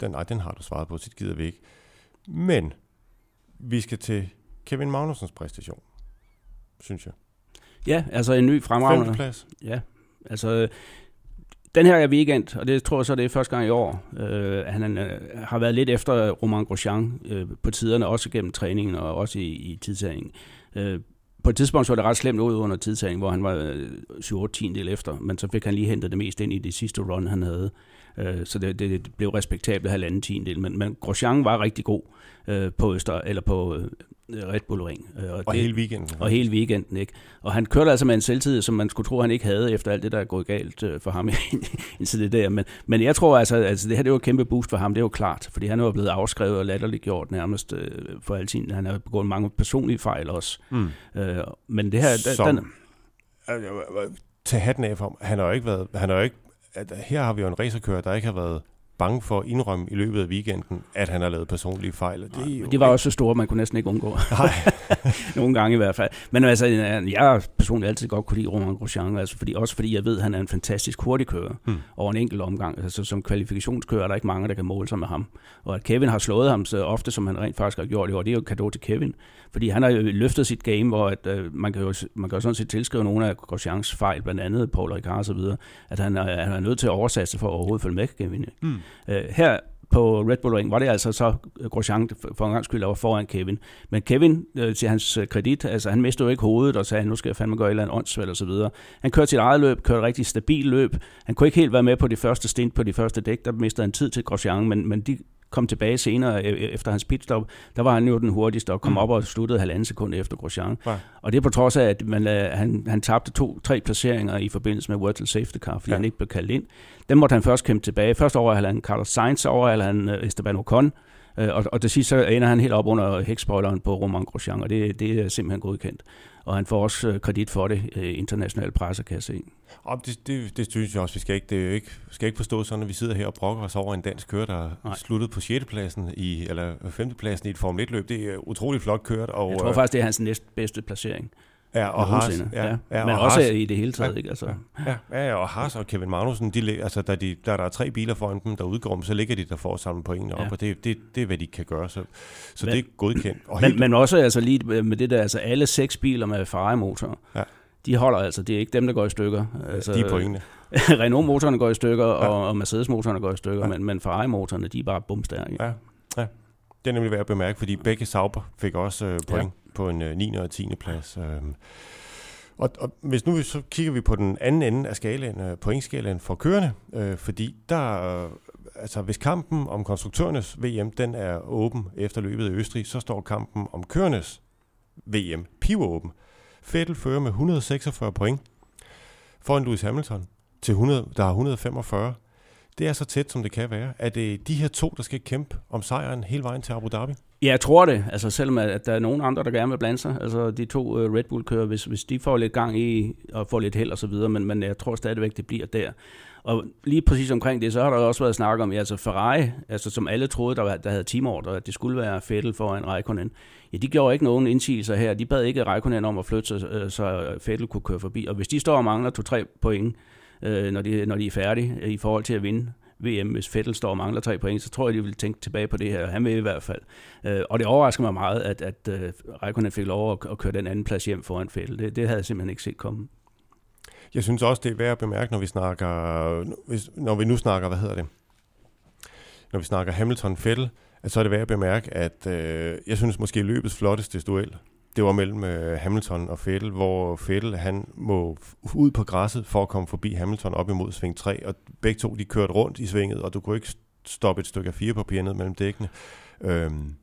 Den, nej, den har du svaret på, så det gider vi ikke. Men vi skal til Kevin Magnusens præstation, synes jeg. Ja, altså en ny fremragende. Femteplads. Ja, altså den her weekend, og det tror jeg så, det er første gang i år, øh, han øh, har været lidt efter Roman Grosjean øh, på tiderne, også gennem træningen og også i, i tidtagningen. Øh, på et tidspunkt så det ret slemt ud under tidtagningen, hvor han var 7-8 del efter, men så fik han lige hentet det mest ind i det sidste run, han havde. Øh, så det, det blev respektabelt halvanden tiendel, men, men Grosjean var rigtig god øh, på Øster, eller på øh, Red Bull Ring. Øh, og, og det, hele weekenden. Og hele weekenden, ikke? Og han kørte altså med en selvtid, som man skulle tro, han ikke havde, efter alt det, der er gået galt øh, for ham indtil det der. Men, men jeg tror altså, altså, det her det var et kæmpe boost for ham, det er jo klart, fordi han er jo blevet afskrevet og latterligt gjort nærmest øh, for altid. Han har begået mange personlige fejl også. Mm. Øh, men det her... Som, den, til hatten af for ham. Han har jo ikke været, han har jo ikke, at her har vi jo en racerkører, der ikke har været bange for at indrømme i løbet af weekenden, at han har lavet personlige fejl. Det, er jo de var også så store, man kunne næsten ikke undgå. Nej. Nogle gange i hvert fald. Men altså, jeg personligt altid godt kunne lide Roman Grosjean, altså fordi, også fordi jeg ved, at han er en fantastisk hurtig kører hmm. over en enkelt omgang. Altså som kvalifikationskører er der ikke mange, der kan måle sig med ham. Og at Kevin har slået ham så ofte, som han rent faktisk har gjort i år, det er jo et kado til Kevin. Fordi han har jo løftet sit game, hvor at, uh, man, kan jo, man kan jo sådan set tilskrive nogle af Grosjeans fejl, blandt andet Paul Ricard og så videre, at han er, han er nødt til at oversætte sig for at overhovedet følge med Kevin. Hmm. Øh, her på Red Bull Ring var det altså så øh, Grosjean for en gang skyld, der var foran Kevin. Men Kevin, øh, til hans øh, kredit, altså han mistede jo ikke hovedet og sagde, nu skal jeg fandme gøre et eller andet åndsvæld og så videre. Han kørte sit eget løb, kørte et rigtig stabilt løb. Han kunne ikke helt være med på de første stint på de første dæk, der mistede han tid til Grosjean, men, men de kom tilbage senere efter hans pitstop, der var han jo den hurtigste og kom mm. op og sluttede halvanden sekund efter Grosjean. Ja. Og det er på trods af, at man, han, han tabte to-tre placeringer i forbindelse med Wurzel Safety Car, fordi ja. han ikke blev kaldt ind. Dem måtte han først kæmpe tilbage. Først overhalede han Carlos Sainz, overhalede han øh, Esteban Ocon, øh, og, og det sidste så ender han helt op under hækspoileren på Roman Grosjean, og det, det er simpelthen godkendt. Og han får også øh, kredit for det i international presse, kan jeg se. Og det, det, det synes jeg også, vi skal ikke, det er ikke, skal ikke forstå sådan, at vi sidder her og brokker os over en dansk kører, der Nej. sluttede på 6. pladsen i, eller 5. pladsen i et Formel 1-løb. Det er utrolig flot kørt. Og, jeg tror faktisk, det er hans næstbedste placering. Ja, og Haas, ja, ja, ja, men og også Haas, i det hele taget, ja, ikke? Altså. Ja, ja, ja, og Haas og Kevin Magnussen, de, altså, der, de, der, der er tre biler foran dem, der udgår dem, så ligger de der for at samle point op, ja. og det, det, det er, hvad de kan gøre, så, så men, det er godkendt. Og men, helt, men også altså, lige med det der, altså alle seks biler med Ferrari-motor, ja. de holder altså, det er ikke dem, der går i stykker. Altså, de er pointene. Renault-motorerne går i stykker, ja. og, og Mercedes-motorerne går i stykker, ja. men, men Ferrari-motorerne, de er bare bumstærke. Ja, ja. Det er nemlig værd at bemærke, fordi begge Sauber fik også øh, point ja på en øh, 9. og 10. plads. Øh, og, og hvis nu så kigger vi på den anden ende af skalaen, øh, pointskalaen for kørende, øh, fordi der, øh, altså hvis kampen om konstruktørernes VM, den er åben efter løbet i Østrig, så står kampen om kørendes VM pivåben. Vettel fører med 146 point foran Lewis Hamilton til 100, der har 145. Det er så tæt, som det kan være. Er det de her to, der skal kæmpe om sejren hele vejen til Abu Dhabi? Ja, jeg tror det. Altså selvom at der er nogen andre, der gerne vil blande sig. Altså de to uh, Red Bull-kører, hvis, hvis de får lidt gang i og får lidt held og så videre, men, men jeg tror stadigvæk, det bliver der. Og lige præcis omkring det, så har der også været snak om, ja, altså Ferrari, altså som alle troede, der, var, der havde teamordre, at det skulle være Vettel foran Raikkonen. Ja, de gjorde ikke nogen indsigelser her. De bad ikke Raikkonen om at flytte sig, øh, så Fettel kunne køre forbi. Og hvis de står og mangler to-tre point, øh, når, de, når de er færdige øh, i forhold til at vinde, VM, hvis Vettel står og mangler tre point, så tror jeg, de vil tænke tilbage på det her. Han vil i hvert fald. Øh, og det overrasker mig meget, at, at uh, Raikkonen fik lov at, at køre den anden plads hjem foran Vettel. Det, det havde jeg simpelthen ikke set komme. Jeg synes også, det er værd at bemærke, når vi snakker, når vi nu snakker, hvad hedder det, når vi snakker Hamilton-Vettel, at så er det værd at bemærke, at øh, jeg synes måske løbets flotteste duel, det var mellem øh, Hamilton og Vettel, hvor Vettel han må ud på græsset for at komme forbi Hamilton op imod sving 3, og begge to de kørte rundt i svinget, og du kunne ikke stoppe et stykke af fire papir ned mellem dækkene. Øhm,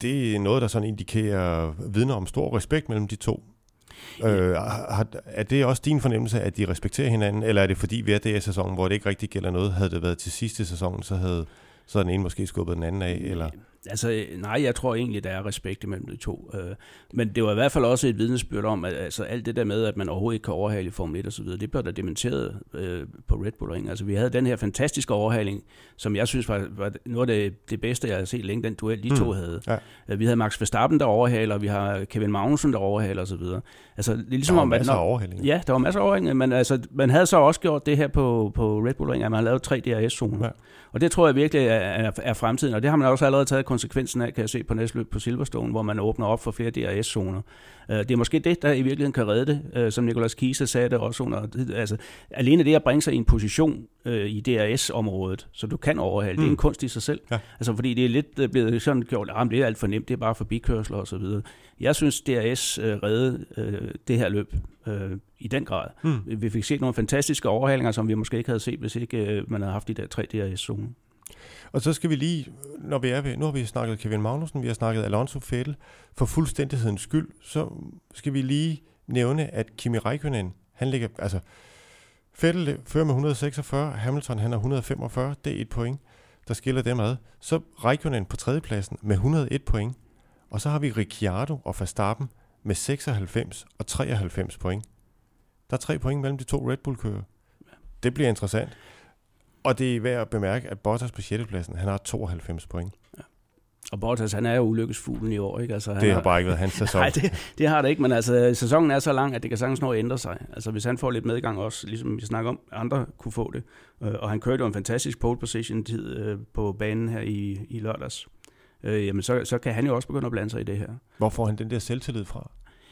det er noget, der sådan indikerer vidner om stor respekt mellem de to. Øh, har, er det også din fornemmelse, at de respekterer hinanden, eller er det fordi er det i sæsonen, hvor det ikke rigtig gælder noget? Havde det været til sidste sæson, så havde så den ene måske skubbet den anden af? Eller? Altså, nej, jeg tror egentlig, der er respekt imellem de to. Øh, men det var i hvert fald også et vidnesbyrd om, at altså, alt det der med, at man overhovedet ikke kan overhale i Formel 1 og så videre, det blev der dementeret øh, på Red Bull Ring. Altså, vi havde den her fantastiske overhaling, som jeg synes var, var noget af det, det bedste, jeg har set længe, den duel, de mm. to havde. Ja. Øh, vi havde Max Verstappen, der overhaler, vi har Kevin Magnussen, der overhaler videre. Altså, det er ligesom der var om, masser af overhalinger. Ja, der var masser af overhalinger, men altså, man havde så også gjort det her på, på Red Bull Ring, at man havde lavet tre DRS-zoner. Ja. Og det tror jeg virkelig er, er, er fremtiden, og det har man også allerede taget konsekvensen af, kan jeg se på næstløb på Silverstone, hvor man åbner op for flere DRS-zoner. Øh, det er måske det, der i virkeligheden kan redde det, øh, som Nicolas Kiese sagde det også under. Altså, alene det at bringe sig i en position øh, i DRS-området, så du kan overhale, mm. det er en mm. kunst i sig selv. Ja. Altså, fordi det er lidt blevet sådan gjort, at det er alt for nemt, det er bare forbikørsler og så videre. Jeg synes, DRS redde det her løb i den grad. Mm. Vi fik set nogle fantastiske overhalinger, som vi måske ikke havde set, hvis ikke man havde haft de der tre DRS-zoner. Og så skal vi lige, når vi er ved, nu har vi snakket Kevin Magnussen, vi har snakket Alonso Vettel, for fuldstændighedens skyld, så skal vi lige nævne, at Kimi Räikkönen, han ligger, altså, Vettel fører med 146, Hamilton han har 145, det er et point, der skiller dem ad. Så Räikkönen på tredjepladsen med 101 point, og så har vi Ricciardo og Verstappen med 96 og 93 point. Der er tre point mellem de to Red Bull-kører. Det bliver interessant. Og det er værd at bemærke, at Bottas på 6. pladsen, han har 92 point. Ja. Og Bottas, han er jo ulykkesfuglen i år, ikke? Altså, han det har bare ikke været hans sæson. Nej, det, det har det ikke, men altså, sæsonen er så lang, at det kan sagtens nå at ændre sig. Altså, hvis han får lidt medgang også, ligesom vi snakker om, andre kunne få det. Øh, og han kørte jo en fantastisk pole position tid øh, på banen her i, i lørdags. Øh, jamen, så, så kan han jo også begynde at blande sig i det her. Hvor får han den der selvtillid fra?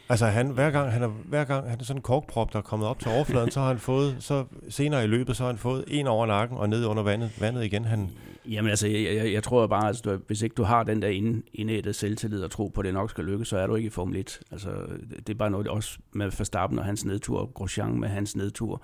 Altså han, hver gang han er, hver gang han er sådan en korkprop, der er kommet op til overfladen, så har han fået, så senere i løbet, så har han fået en over nakken og ned under vandet, vandet igen. Han... Jamen altså, jeg, jeg, jeg tror bare, at altså, hvis ikke du har den der ind, indættede selvtillid og tro på, at det nok skal lykkes, så er du ikke i Formel 1. Altså, det er bare noget, også med Verstappen og hans nedtur, og Grosjean med hans nedtur,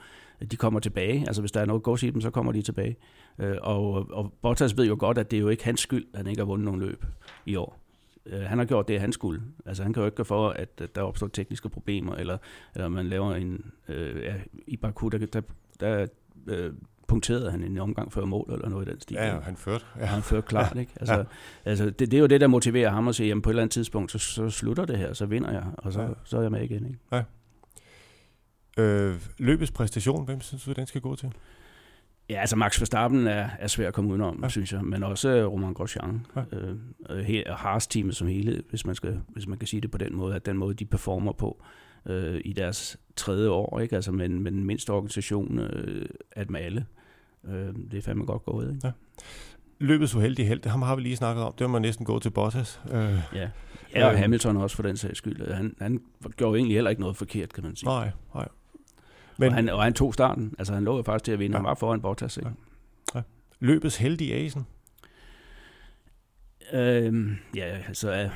de kommer tilbage. Altså hvis der er noget gods i dem, så kommer de tilbage. Øh, og, og Bottas ved jo godt, at det er jo ikke hans skyld, at han ikke har vundet nogen løb i år øh, han har gjort det, han skulle. Altså han kan jo ikke gøre for, at, at der opstår tekniske problemer, eller, eller man laver en... Øh, ja, I Baku, der, der, der øh, punkterede han en omgang før mål, eller noget i den stil. Ja, han førte. Ja. Han førte klart, ikke? Altså, ja. altså det, det, er jo det, der motiverer ham at sige, jamen på et eller andet tidspunkt, så, så slutter det her, så vinder jeg, og så, ja. så er jeg med igen, ikke? Ja. Øh, løbets præstation, hvem synes du, den skal gå til? Ja, altså Max Verstappen er, er svær at komme udenom, ja. synes jeg, men også øh, Roman Grosjean ja. øh, og Haas-teamet som hele, hvis man, skal, hvis man kan sige det på den måde, at den måde, de performer på øh, i deres tredje år, ikke? altså med, med den mindste organisation øh, af dem alle. Øh, det er fandme godt gået. Ikke? Ja. Løbets uheldige held, ham har vi lige snakket om, det må næsten gå til Bottas. Øh, ja. ja, og øh, Hamilton også for den sags skyld. Han, han gjorde egentlig heller ikke noget forkert, kan man sige. Nej, nej. Men, og, han, og han tog starten. Altså, han lå jo faktisk til at vinde. Ja. Han var foran Bottas. Ikke? Ja. Ja. Løbets heldige asen? Øhm, ja, altså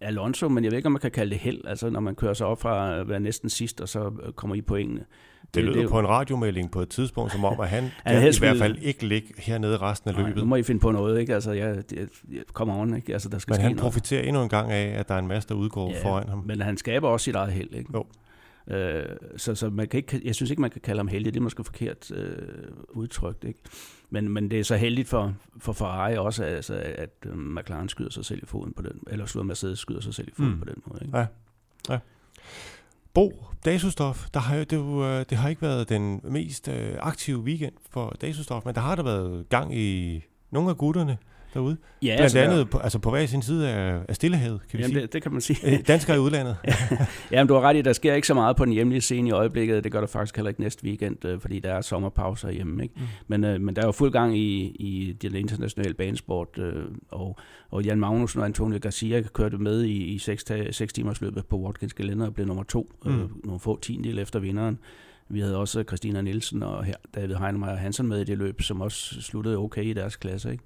Alonso, men jeg ved ikke, om man kan kalde det held, altså når man kører sig op fra at være næsten sidst, og så kommer I pointene. Det, det lød det, på en radiomelding på et tidspunkt, som om, at han kan i hvert fald ikke ligge hernede resten af løbet. Nej, nu må I finde på noget, ikke? Altså, jeg, jeg, jeg kommer on, ikke? Altså, der skal men han noget. profiterer endnu en gang af, at der er en masse, der udgår ja, foran ham. men han skaber også sit eget held, ikke? Jo. Øh, så så man kan ikke, jeg synes ikke, man kan kalde ham heldig. Det er måske forkert øh, udtrykt. Ikke? Men, men det er så heldigt for, for Ferrari også, altså, at øh, McLaren skyder sig selv i foden på den, eller slår Mercedes skyder sig selv i foden mm. på den måde. Ikke? Ja. ja. Bo, Dasustof, der har, det, jo, øh, det har ikke været den mest øh, aktive weekend for Dasustof, men der har der været gang i nogle af gutterne derude. Ja, Blandt altså, andet på, altså på hver sin side af, af Stillehavet, kan vi jamen, sige. Det, det kan man sige. Øh, danskere i udlandet. ja, jamen, du har ret i, der sker ikke så meget på den hjemlige scene i øjeblikket. Det gør der faktisk heller ikke næste weekend, øh, fordi der er sommerpauser hjemme. Ikke? Mm. Men, øh, men der er jo fuld gang i, i den internationale banesport, øh, og, og Jan Magnussen og Antonio Garcia kørte med i, i 6, 6 timers løbet på Watkins Gelände og blev nummer to, øh, mm. øh, nogle få tiendel efter vinderen. Vi havde også Christina Nielsen og her, David Heinemeier Hansen med i det løb, som også sluttede okay i deres klasse. Ikke?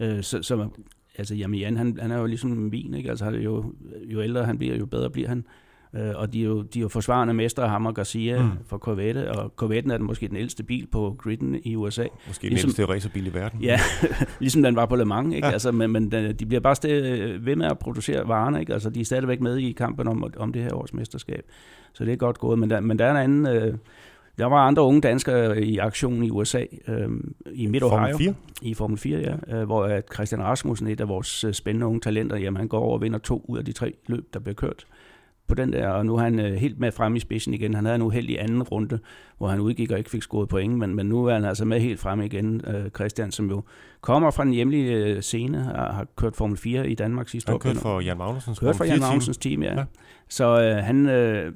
Øh, så, så altså, jamen Jan, han, han er jo ligesom vin, ikke? Altså, jo, jo ældre han bliver, jo bedre bliver han. Øh, og de er, jo, de er jo forsvarende mestre, ham og Garcia mm. for Corvette, og Corvetten er den, måske den ældste bil på griden i USA. Måske ligesom, den ældste racerbil i verden. Ja, ligesom den var på Le Mans, ikke? Ja. Altså, men, men de bliver bare sted, ved med at producere varerne, ikke? Altså, de er stadigvæk med i kampen om, om det her års mesterskab. Så det er godt gået, men der, men der er en anden... Øh, Der var andre unge danskere i aktion i USA, øh, i Midt-Ohio. Formel 4? I Formel 4, ja. Øh, hvor at Christian Rasmussen, et af vores øh, spændende unge talenter, jamen han går over og vinder to ud af de tre løb, der bliver kørt på den der, og nu er han øh, helt med frem i spidsen igen. Han havde en uheldig anden runde, hvor han udgik og ikke fik scoret point, men, men nu er han altså med helt frem igen, øh, Christian, som jo kommer fra den hjemlige øh, scene, har, har kørt Formel 4 i Danmark sidste Han år. kørt for Jan Magnusens Kørt for Jan 4 team. Magnusens team, ja. Ja. ja. Så øh, han, øh,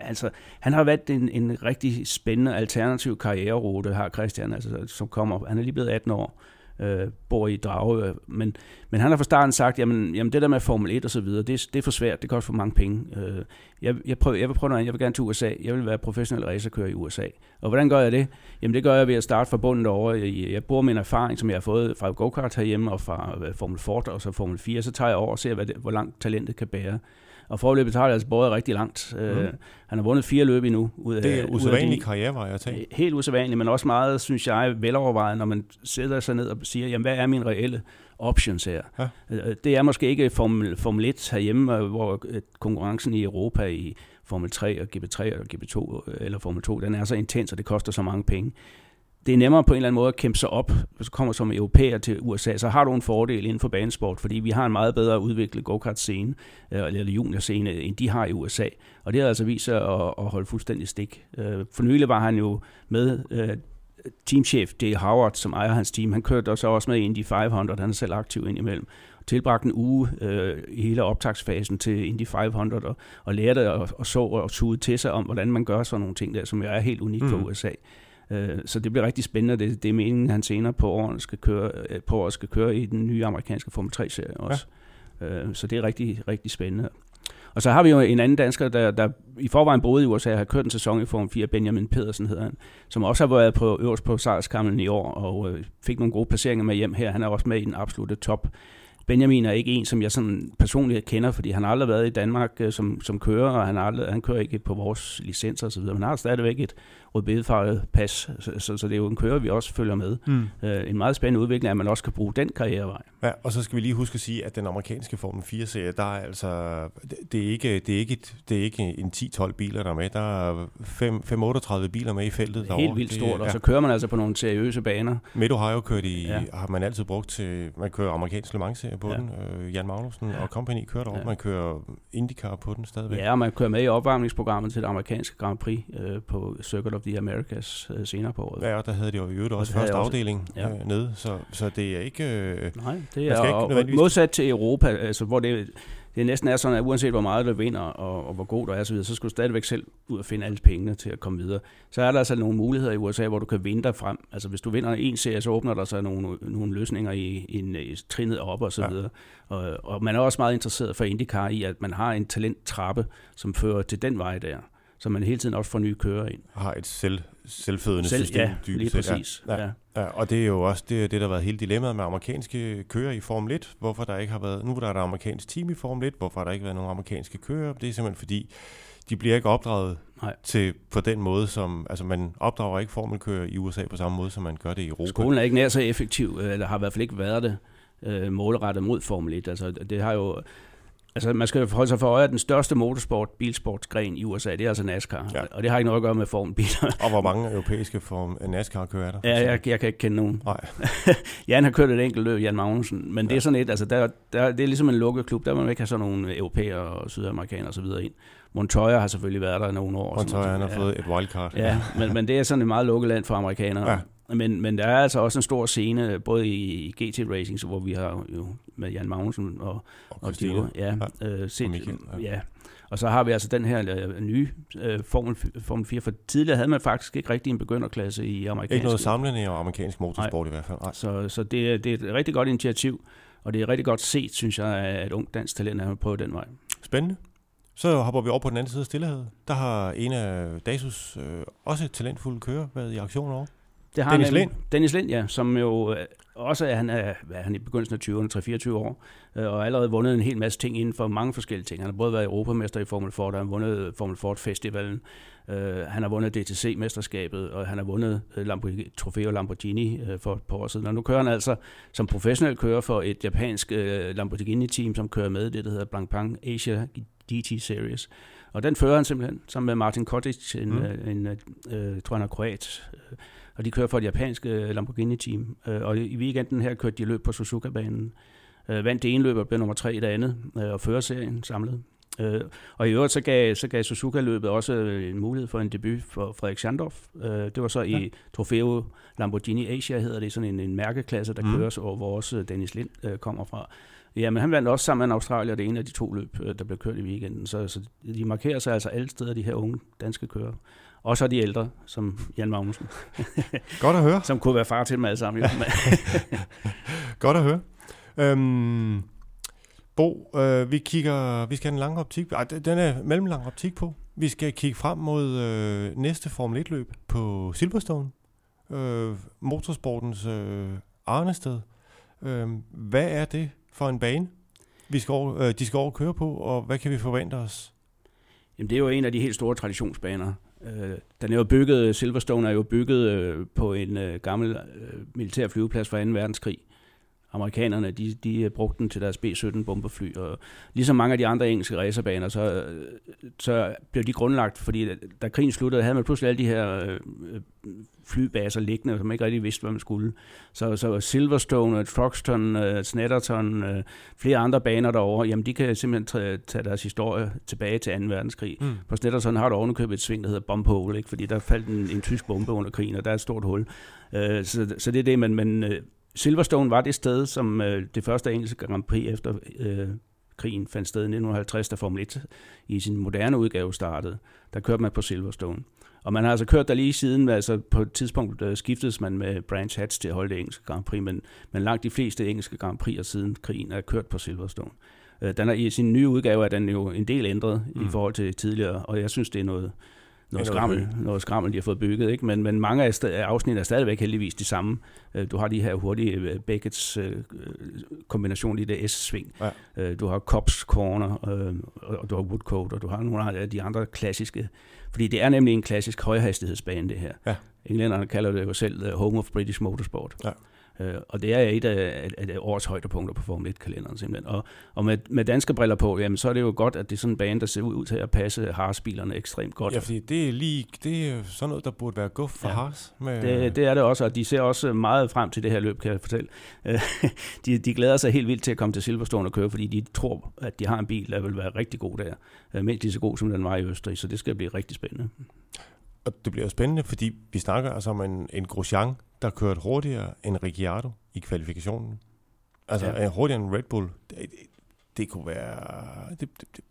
altså, han har været en, en rigtig spændende alternativ karriererute, har Christian, altså, som kommer. Han er lige blevet 18 år, øh, bor i Drage, men, men han har fra starten sagt, jamen, jamen det der med Formel 1 og så videre, det, det er for svært, det koster for mange penge. Øh, jeg, jeg, prøver, jeg vil prøve noget andet, jeg vil gerne til USA, jeg vil være professionel racerkører i USA. Og hvordan gør jeg det? Jamen det gør jeg ved at starte fra bunden over. Jeg, jeg bruger min erfaring, som jeg har fået fra go-kart herhjemme og fra øh, Formel Ford og så Formel 4, så tager jeg over og ser, hvad det, hvor langt talentet kan bære. Og forløbet har det altså båret rigtig langt. Mm. Øh, han har vundet fire løb endnu. Ud af, Det er usædvanlig karrierevej at tage. Helt usædvanligt, men også meget, synes jeg, velovervejet, når man sætter sig ned og siger, jamen, hvad er min reelle options her? Ja. Øh, Det er måske ikke Formel, Formel 1 herhjemme, øh, hvor øh, konkurrencen i Europa i Formel 3 og GP3 og GP2 øh, eller Formel 2, den er så intens, og det koster så mange penge. Det er nemmere på en eller anden måde at kæmpe sig op, hvis du kommer som europæer til USA, så har du en fordel inden for banesport, fordi vi har en meget bedre udviklet go-kart-scene, øh, eller juniorscene, end de har i USA. Og det har altså vist sig at, at holde fuldstændig stik. Øh, For nylig var han jo med øh, teamchef Jay Howard, som ejer hans team. Han kørte så også med Indy 500, han er selv aktiv indimellem. Tilbragte en uge øh, i hele optagsfasen til Indy 500 og, og lærte og, og så og tude til sig om, hvordan man gør sådan nogle ting der, som er helt unikt for Mm. USA. Øh, Så det bliver rigtig spændende. Det, det er meningen, at han senere på året skal køre, øh, på året skal køre i den nye amerikanske Formel 3-serie også. Ja. Så det er rigtig, rigtig spændende. Og så har vi jo en anden dansker, der, der i forvejen boede i USA og har kørt en sæson i Form 4, Benjamin Pedersen hedder han, som også har været på øverst på sejrskamlen i år og øh, fik nogle gode placeringer med hjem her. Han er også med i den absolute top. Benjamin er ikke en, som jeg sådan personligt kender, fordi han har aldrig været i Danmark øh, som, som kører, og han, aldrig, han kører ikke på vores licenser osv., men han har stadigvæk et rødbedefarvet pas, så, så, så det er jo en kører, vi også følger med. Mm. Øh, en meget spændende udvikling, at man også kan bruge den karrierevej. Ja, og så skal vi lige huske at sige, at den amerikanske Formel 4-serie, der er altså, det, det, er ikke, det, er ikke et, det er ikke en 10-12 biler, der er med. Der er 5-38 biler med i feltet derovre. Helt vildt Det- stort, og ja. så kører man altså på nogle seriøse baner. Mid-Ohio kørt i, ja. Har man altid brugt til, man kører amerikansk Le Mans-serie på ja. Den. Øh, Jan Magnussen ja. og company kører derovre. Ja. Ja. Man kører IndyCar på den stadigvæk. Ja, og man kører med i opvarmningsprogrammet til det amerikanske Grand Prix øh, på Circuit of the Americas øh, senere på året. Ja, og der havde de jo i øvrigt også første også- afdeling ja. øh, nede, så, så det er ikke... Øh, Nej, det er ikke og, nødvendigvis- modsat til Europa, altså, hvor det, det næsten er sådan, at uanset hvor meget du vinder, og, og hvor god du er, så, videre, så skal du stadigvæk selv ud og finde alle pengene til at komme videre. Så er der altså nogle muligheder i USA, hvor du kan vinde dig frem. Altså hvis du vinder en serie, så åbner der sig nogle, nogle løsninger i, i, en- i trinnet op og så Ja. videre. Og, og man er også meget interesseret for IndyCar i, at man har en talenttrappe, som fører til den vej der, så man hele tiden også får nye kører ind. har et selv, selvfødende Selv, system. ja, lige set. Præcis. Ja. Ja. Ja. Ja, og det er jo også det, det der har været hele dilemmaet med amerikanske kører i Formel 1. Hvorfor der ikke har været... Nu er der et amerikansk team i Formel 1. Hvorfor har der ikke været nogen amerikanske kører? Det er simpelthen fordi, de bliver ikke opdraget Nej. til på den måde, som... Altså, man opdrager ikke formelkører i USA på samme måde, som man gør det i Europa. Skolen er ikke nær så effektiv, øh, eller har i hvert fald ikke været det øh, målrettet mod Formel 1. Altså, det har jo... Altså, man skal holde sig for øje, at den største motorsport, bilsportsgren i USA, det er altså NASCAR. Ja. Ja. Og det har ikke noget at gøre med Formelbiler. Og hvor mange europæiske form NASCAR-kører er der? ja, jeg, jeg kan ikke kende nogen. Nej. Jan har kørt et enkelt løb, Jan Magnussen. Men ja. det er sådan et, altså, der, der, det er ligesom en lukket klub. Der må man ikke have sådan nogle europæere og sydamerikanere videre ind. Montoya har selvfølgelig været der i nogle år. Montoya, han har fået et wildcard. Ja, men, men det er sådan et meget lukket land for amerikanere. Ja. Men, men der er altså også en stor scene, både i, i GT Racing, så hvor vi har jo med Jan Magnussen og, Og og. Diego, ja, Ja. øh, set, Og Michael, ja. ja. Og så har vi altså den her øh, nye øh, Formel, Formel 4, for tidligere havde man faktisk ikke rigtig en begynderklasse i amerikansk. Ikke noget samlende i amerikansk motorsport i hvert fald. Nej. Så, så det, er- det er et rigtig godt initiativ, og det er rigtig godt set, synes jeg, at et ungt dansk talent er på den vej. Spændende. Så hopper vi over på den anden side af Stillehavet. Der har en af Dasus øh, også talentfulde kører været i aktion over. Det har Dennis nemlig- Lind? Dennis Lind, ja, som jo øh, også at han er, hvad er han i begyndelsen af 20'erne, 3-24 år, øh, og allerede vundet en hel masse ting inden for mange forskellige ting. Han har både været europamester i Formel Ford, han har vundet Formel Ford Festivalen, øh, han har vundet DTC-mesterskabet, og han har vundet øh, Lamborghini, Trofeo Lamborghini øh, for et par år siden. Og nu kører han altså som professionel kører for et japansk øh, Lamborghini-team, som kører med det, der hedder Blancpain Asia DT Series. Og den fører han simpelthen sammen med Martin Kotic, en, mm. en, en øh, tror han er kroat, og de kører for et japansk Lamborghini-team. Og i weekenden her kørte de løb på Suzuka-banen. Vandt det ene løb og blev nummer tre i det andet, og fører serien samlet. Og i øvrigt så gav, så gav Suzuka-løbet også en mulighed for en debut for Frederik Schandorf. Det var så ja. i Trofeo Lamborghini Asia, hedder det, sådan en, en mærkeklasse, der mm. køres over, hvor også Dennis Lind kommer fra. Ja, men han vandt også sammen med Australien, det ene af de to løb, der blev kørt i weekenden. Så, så de markerer sig altså alle steder, de her unge danske kører. Og så de ældre, som Jan Magnussen. Godt at høre. som kunne være far til dem alle sammen. Jo. Godt at høre. Øhm, Bo, øh, vi kigger, vi skal have en lang optik, ej, den er mellemlang optik på. Vi skal kigge frem mod øh, næste Formel 1-løb på Silverstone, øh, motorsportens øh, arnested. Øh, hvad er det for en bane, vi skal over, øh, de skal over køre på, og hvad kan vi forvente os? Jamen, det er jo en af de helt store traditionsbaner. Øh, den er jo bygget, Silverstone er jo bygget øh, på en øh, gammel øh, militær flyveplads fra 2. verdenskrig. Amerikanerne, de, de brugte den til deres B-17 bomberfly, og ligesom mange af de andre engelske racerbaner, så, så blev de grundlagt, fordi da krigen sluttede, havde man pludselig alle de her øh, flybaser liggende, som ikke rigtig vidste, hvad man skulle. Så, så Silverstone, Throxton, uh, Snetterton, flere andre baner derovre, jamen de kan simpelthen tage deres historie tilbage til 2. verdenskrig. Mm. På Snetterton har du ovenikøbet et sving, der hedder Bomb Hole, ikke? fordi der faldt en, en tysk bombe under krigen, og der er et stort hul. Så, så det er det, men uh, Silverstone var det sted, som uh, det første engelske Grand Prix efter uh, krigen fandt sted i 1950, da Formel 1 i sin moderne udgave startede. Der kørte man på Silverstone. Og man har altså kørt der lige siden, altså på et tidspunkt uh, skiftedes man med Branch Hatch til at holde det engelske Grand Prix, men, men langt de fleste engelske Grand Prix siden krigen er kørt på Silverstone. Uh, den er, I sin nye udgave er den jo en del ændret mm. i forhold til tidligere, og jeg synes, det er noget, noget skrammel, noget skrammel, de har fået bygget. Ikke? Men, men mange af afsnit er stadigvæk heldigvis de samme. Øh, du har de her hurtige øh, Beckett's øh, kombination i det S-sving. Ja. Du har Cops Corner, og du har Woodcote, og du har nogle af de andre klassiske. Fordi det er nemlig en klassisk højhastighedsbane, det her. Ja. Englænderne kalder det jo selv Home of British Motorsport. Ja. Øh, og det er et af, af, af årets højdepunkter på Formel 1-kalenderen simpelthen. Og, og med, med danske briller på, jamen, så er det jo godt, at det er sådan en bane, der ser ud til at passe Haas-bilerne ekstremt godt. Ja, fordi det er, lige, det er sådan noget, der burde være guf for ja. Haas. Med... Det, det er det også, og de ser også meget frem til det her løb, kan jeg fortælle. de, de glæder sig helt vildt til at komme til Silverstone og køre, fordi de tror, at de har en bil, der vil være rigtig god der. Øh, mindst lige så god, som den var i Østrig, så det skal blive rigtig spændende. Og det bliver spændende, fordi vi snakker altså om en, en Grosjean, der kørte hurtigere end Ricciardo i kvalifikationen. Altså ja. hurtigere end Red Bull. Det, det, det kunne være... Det, det, det,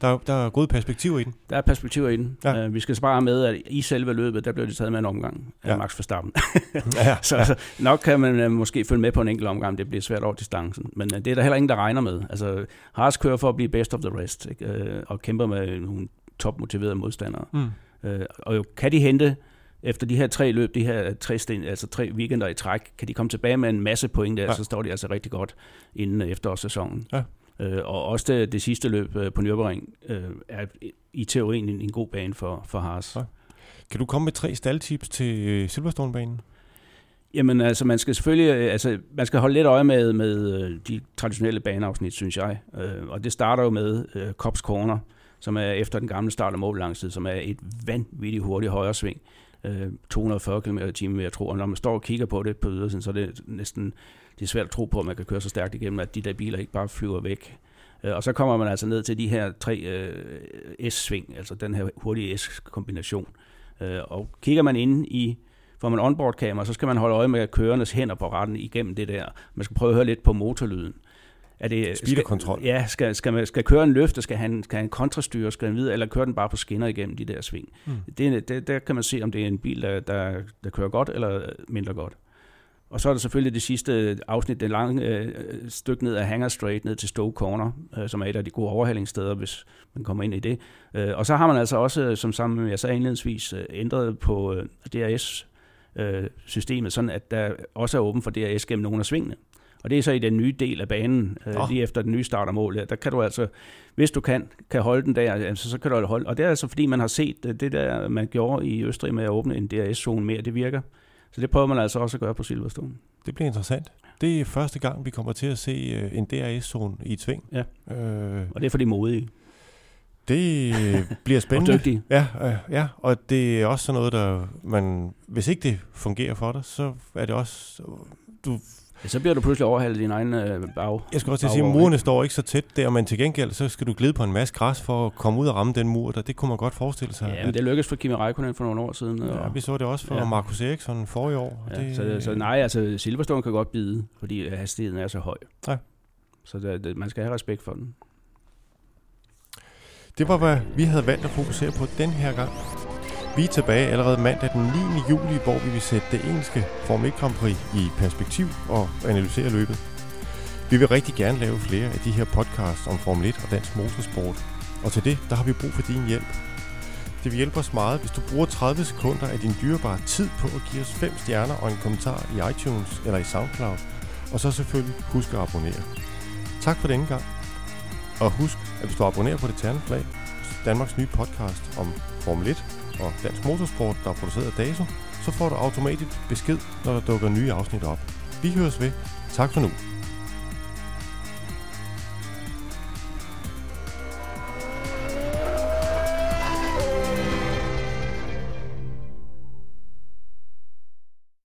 der, der er gode perspektiver i den. Der er perspektiver i den. Ja. Uh, vi skal spare med, at i selve løbet, der blev det taget med en omgang af ja. Max Verstappen. ja. så, ja. så nok kan man uh, måske følge med på en enkelt omgang. Det bliver svært over distancen. Men uh, det er der heller ingen, der regner med. Altså, Haas kører for at blive best of the rest, ikke? Uh, og kæmper med nogle topmotiverede modstandere. Mm. Uh, og jo, kan de hente efter de her tre løb, de her tre, sten, altså tre weekender i træk, kan de komme tilbage med en masse point der, ja. så står de altså rigtig godt inden efterårssæsonen. Ja. Øh, og også det, det sidste løb øh, på Nürburgring øh, er i teorien en, en god bane for, for Haas. Ja. Kan du komme med tre staldtips til øh, Silverstone-banen? Jamen altså, man skal selvfølgelig øh, altså, man skal holde lidt øje med, med øh, de traditionelle baneafsnit, synes jeg. Og det starter jo med uh, Cops Corner, som er efter den gamle start- og mållangsid, som er et vanvittigt hurtigt højre sving 240 km i timen, jeg tror. Og når man står og kigger på det på ydersiden, så er det næsten det er svært at tro på, at man kan køre så stærkt igennem, at de der biler ikke bare flyver væk. Øh, og så kommer man altså ned til de her tre øh, S-sving, altså den her hurtige S-kombination. Øh, og kigger man ind i får man onboard-kamera, så skal man holde øje med kørendes hænder på retten igennem det der. Man skal prøve at høre lidt på motorlyden. Er det, Speederkontrol. Skal, ja, skal, skal, man, skal køre en løfte, skal han, skal han kontrastyre, skal han videre, eller kører den bare på skinner igennem de der sving. Mm. Det, det, der kan man se, om det er en bil, der, der, der kører godt eller mindre godt. Og så er der selvfølgelig det sidste afsnit, det lange øh, stykke ned af Hanger Straight, ned til Stowe Corner, øh, som er et af de gode overhalingssteder, hvis man kommer ind i det. Øh, og så har man altså også, som sammen med jeg sagde indledningsvis, øh, ændret på øh, DRS øh, systemet, sådan at der også er åben for DRS gennem nogle af svingene. Og det er så i den nye del af banen, øh, Nå. lige efter den nye startermål. Der, der kan du altså, hvis du kan, kan holde den der, altså, så kan du holde. Og det er altså fordi, man har set øh, det der, man gjorde i Østrig med at åbne en DRS-zone mere, det virker. Så det prøver man altså også at gøre på Silverstone. Det bliver interessant. Det er første gang, vi kommer til at se øh, en DRS-zone i et sving. Ja. Øh, Og det er for de modige det bliver og spændende. dygtige. Ja, øh, ja, og det er også sådan noget, der man, hvis ikke det fungerer for dig, så er det også, du, Ja, så bliver du pludselig overhalet i din egen øh, bag. jeg skal også til at sige, Bagover, murene står ikke så tæt der, men til gengæld, så skal du glide på en masse græs for at komme ud og ramme den mur, der, det kunne man godt forestille sig. Ja, men det lykkedes for Kimi Räikkönen for nogle år siden. ja, og- vi så det også for Ja. ja. Markus Eriksson forrige år. og Ja, det, så, så nej, altså Silverstone kan godt bide, fordi øh, hastigheden er så høj. Ja. Så det, det, man skal have respekt for den. Det var, hvad vi havde valgt at fokusere på den her gang. Vi er tilbage allerede mandag den 9. juli, hvor vi vil sætte det engelske Formel 1 Grand Prix i perspektiv og analysere løbet. Vi vil rigtig gerne lave flere af de her podcasts om Formel 1 og dansk motorsport. Og til det, der har vi brug for din hjælp. Det vil hjælpe os meget, hvis du bruger 30 sekunder af din dyrebare tid på at give os 5 stjerner og en kommentar i iTunes eller i SoundCloud. Og så selvfølgelig husk at abonnere. Tak for denne gang. Og husk, at hvis du abonnerer på Det Terne Flag, Danmarks nye podcast om Formel 1 og dansk motorsport, der er produceret af DASO, så får du automatisk besked, når der dukker nye afsnit op. Vi høres ved. Tak for nu.